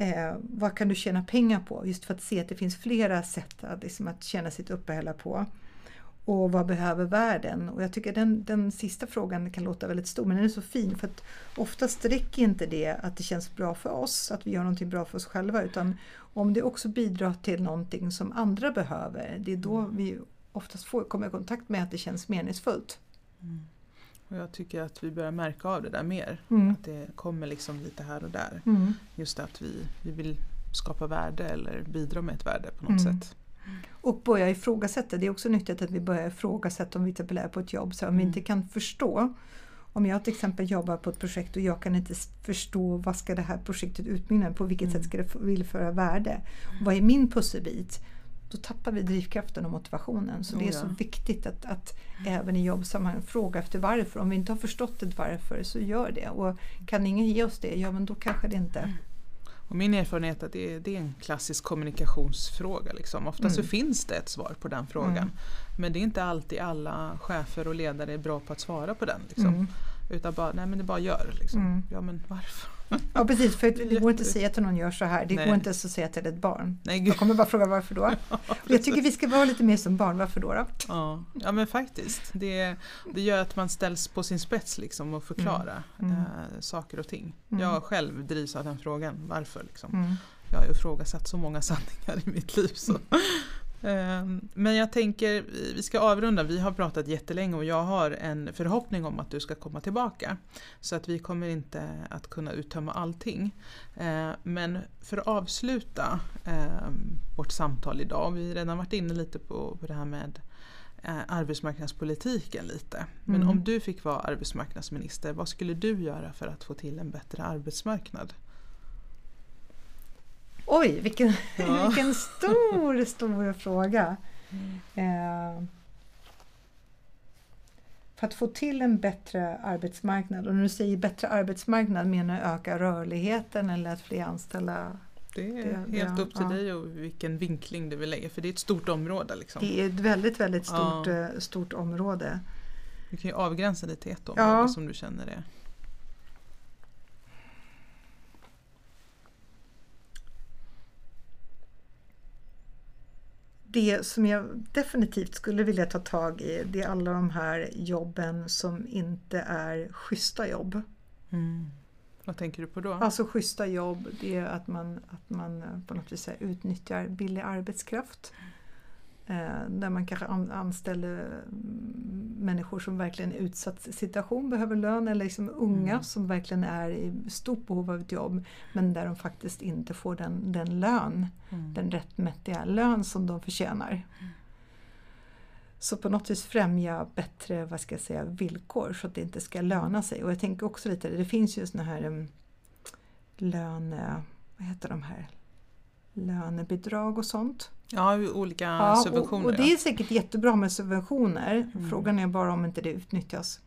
Eh, vad kan du tjäna pengar på? Just för att se att det finns flera sätt att, liksom, att tjäna sitt uppehälle på och vad behöver världen? Och jag tycker den, den sista frågan kan låta väldigt stor men den är så fin för att oftast räcker inte det att det känns bra för oss, att vi gör någonting bra för oss själva utan om det också bidrar till någonting som andra behöver, det är då mm. vi oftast får, kommer i kontakt med att det känns meningsfullt. Mm. Och jag tycker att vi börjar märka av det där mer, mm. att det kommer liksom lite här och där. Mm. Just att vi, vi vill skapa värde eller bidra med ett värde på något mm. sätt. Och börja ifrågasätta, det är också nyttigt att vi börjar ifrågasätta om vi till är på ett jobb. Så om mm. vi inte kan förstå, om jag till exempel jobbar på ett projekt och jag kan inte förstå vad ska det här projektet utmynna på vilket mm. sätt ska det villföra värde? Och vad är min pusselbit? Då tappar vi drivkraften och motivationen. Så oh, det är så viktigt att, att även i jobbsammanhang fråga efter varför. Om vi inte har förstått ett varför så gör det. Och kan ingen ge oss det, ja men då kanske det inte. Och min erfarenhet är att det är, det är en klassisk kommunikationsfråga. Liksom. Ofta mm. så finns det ett svar på den frågan. Mm. Men det är inte alltid alla chefer och ledare är bra på att svara på den. Liksom. Mm. Utan bara, nej men det bara gör. Liksom. Mm. Ja men varför? Ja precis, för det går inte att säga till någon gör så här. Det Nej. går inte ens att säga till ett barn. Nej, Jag kommer bara fråga varför då? jag tycker vi ska vara lite mer som barn, varför då? då? Ja. ja men faktiskt. Det, det gör att man ställs på sin spets liksom och förklara mm. Mm. Äh, saker och ting. Mm. Jag själv drivs av den frågan, varför? Liksom. Mm. Jag har ifrågasatt så många sanningar i mitt liv. Så. Ehm, men jag tänker, vi ska avrunda, vi har pratat jättelänge och jag har en förhoppning om att du ska komma tillbaka. Så att vi kommer inte att kunna uttömma allting. Ehm, men för att avsluta ehm, vårt samtal idag, vi har redan varit inne lite på det här med eh, arbetsmarknadspolitiken lite. Men mm. om du fick vara arbetsmarknadsminister, vad skulle du göra för att få till en bättre arbetsmarknad? Oj, vilken, ja. vilken stor, stor fråga. Mm. Eh, för att få till en bättre arbetsmarknad, och när du säger bättre arbetsmarknad menar du öka rörligheten eller att fler anställda det är det, helt ja, upp till ja. dig och vilken vinkling du vill lägga för det är ett stort område. Liksom. Det är ett väldigt, väldigt stort, ja. Eh, stort område. Du kan ju avgränsa det till ett område som du känner det. Det som jag definitivt skulle vilja ta tag i det är alla de här jobben som inte är schyssta jobb. Mm. Vad tänker du på då? Alltså schyssta jobb, det är att man, att man på något vis utnyttjar billig arbetskraft. Eh, där man kanske anställer människor som verkligen är i utsatt situation, behöver lön, eller liksom unga mm. som verkligen är i stort behov av ett jobb men där de faktiskt inte får den, den lön, mm. den rättmätiga lön som de förtjänar. Mm. Så på något vis främja bättre vad ska jag säga, villkor så att det inte ska löna sig. Och jag tänker också lite, det finns ju såna här um, löne... Vad heter de här? Lönebidrag och sånt. Ja, olika ja, subventioner. Och, och, det är säkert jättebra med subventioner. Mm. Frågan är bara om inte det utnyttjas.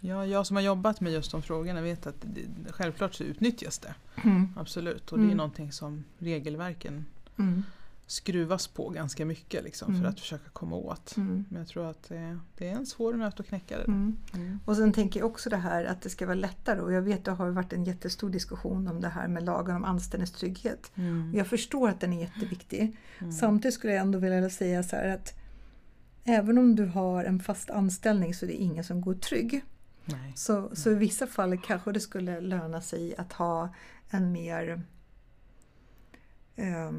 Ja, jag som har jobbat med just de frågorna vet att det, självklart så utnyttjas det. Mm. Absolut, och det är mm. någonting som regelverken mm. Skruvas på ganska mycket liksom, Mm. för att försöka komma åt. Mm. Men jag tror att det, det är en svår nöt att knäcka det. Mm. Mm. Och sen tänker jag också det här att det ska vara lättare och jag vet det har varit en jättestor diskussion om det här med lagen om anställningstrygghet. Mm. Jag förstår att den är jätteviktig. Mm. Samtidigt skulle jag ändå vilja säga så här att även om du har en fast anställning så är det ingen som går trygg. Nej. Så, så i vissa fall kanske det skulle löna sig att ha en mer ja,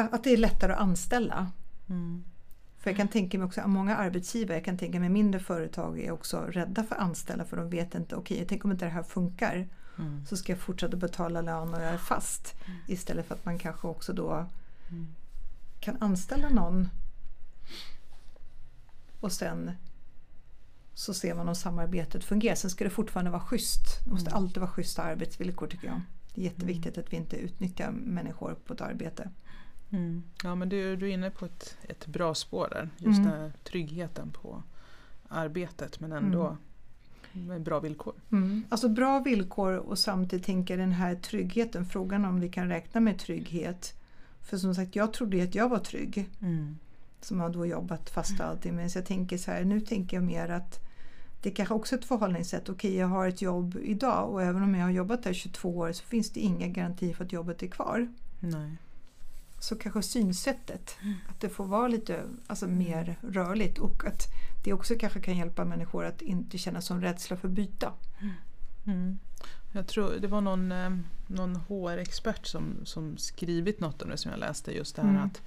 att det är lättare att anställa. Mm. För jag kan tänka mig också att många arbetsgivare, jag kan tänka mig mindre företag är också rädda för att anställa för de vet inte, okej tänk om inte det här funkar Mm. så ska jag fortsätta betala lön och jag är fast. Istället för att man kanske också då Mm. kan anställa någon och sen så ser man om samarbetet fungerar. Sen ska det fortfarande vara schysst. Det måste Mm. alltid vara schyssta arbetsvillkor tycker jag. Det är jätteviktigt att vi inte utnyttjar människor på ett arbete. Mm. Ja men du, du är inne på ett, ett bra spår där. Just Mm. den här tryggheten på arbetet men ändå med bra villkor. Mm. Alltså bra villkor och samtidigt tänka den här tryggheten. Frågan om vi kan räkna med trygghet. För som sagt, jag trodde att jag var trygg. Mm. Som har då jobbat fast och allting. Men så jag tänker så här, nu tänker jag mer att det kanske också är ett förhållningssätt. Okej, jag har ett jobb idag och även om jag har jobbat där 22 år så finns det inga garantier för att jobbet är kvar. Nej. Så kanske synsättet, att det får vara lite alltså, mer rörligt och att det också kanske kan hjälpa människor att inte känna sån rädsla för att byta. Mm. Jag tror det var någon, eh, någon HR-expert som, som skrivit något om det som jag läste. Just det här Mm. att,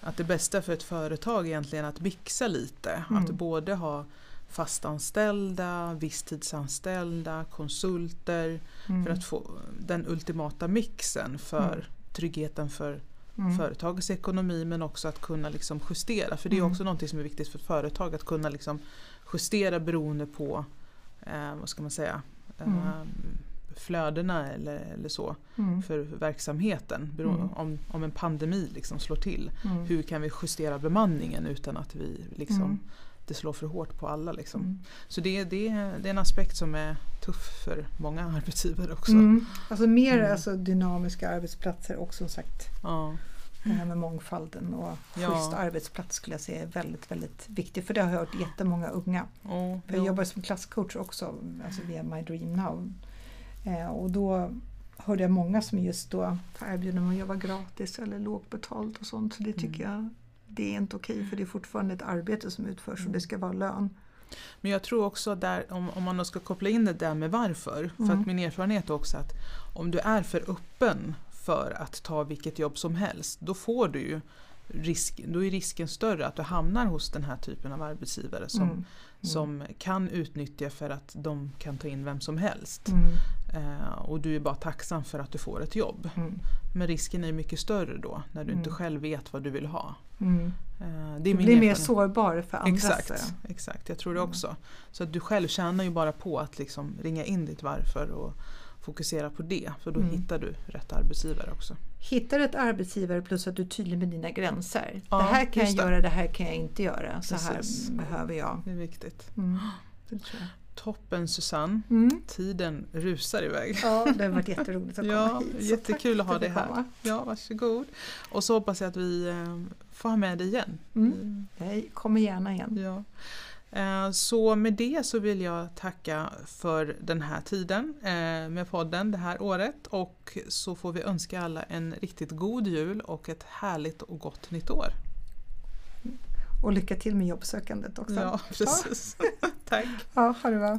att det bästa för ett företag egentligen är att mixa lite. Mm. Att både ha fastanställda, visstidsanställda, konsulter. Mm. För att få den ultimata mixen för Mm. tryggheten för Mm. företagets ekonomi men också att kunna liksom justera. För det är Mm. också något som är viktigt för ett företag att kunna liksom justera beroende på eh, vad ska man säga, eh, Mm. flödena eller, eller så Mm. för verksamheten. Bero, Mm. om, om en pandemi liksom slår till, Mm. hur kan vi justera bemanningen utan att vi liksom, Mm. Det slår för hårt på alla. Liksom. Mm. Så det, det, det är en aspekt som är tuff för många arbetsgivare också. Mm. Alltså mer Mm. alltså, dynamiska arbetsplatser och som sagt Ja. det här med mångfalden och Ja. schysst arbetsplats skulle jag säga är väldigt, väldigt viktigt. För det har jag hört jättemånga unga. Oh, jag jobbar som klasscoach också, alltså via My Dream Now. Eh, och då hörde jag många som just då erbjuder mig att jobba gratis eller lågbetalt och sånt. Så det tycker Mm. jag det är inte okej för det är fortfarande ett arbete som utförs och det ska vara lön. Men jag tror också där, om, om man då ska koppla in det där med varför. För Mm. att min erfarenhet är också att om du är för öppen för att ta vilket jobb som helst, då får du ju risk, då är risken större att du hamnar hos den här typen av arbetsgivare som, Mm. som kan utnyttja för att de kan ta in vem som helst. Mm. Eh, och du är bara tacksam för att du får ett jobb. Mm. Men risken är mycket större då när du inte Mm. själv vet vad du vill ha. Mm. Eh, det är Du blir mer sårbar för andra. Exakt, exakt, jag tror det Mm. också. Så att du själv tjänar ju bara på att liksom ringa in ditt varför och fokusera på det. För då Mm. hittar du rätt arbetsgivare också. Hittar ett arbetsgivare plus att du är tydlig med dina gränser. Ja, det här kan jag det. göra, det här kan jag inte göra. Så Precis. här behöver jag. Det är viktigt. Mm. Det. Toppen Susanne, Mm. tiden rusar iväg. Ja, det har varit jätteroligt att Ja, komma hit. Så jättekul att ha dig här. komma. Ja, varsågod. Och så hoppas jag att vi eh, får ha med dig igen. Mm. Jag kommer gärna igen. Ja. Eh, Så med det så vill jag tacka för den här tiden eh, med podden det här året och så får vi önska alla en riktigt god jul och ett härligt och gott nytt år. Och lycka till med jobbsökandet också. Ja, precis. Tack. Ja, ha det bra.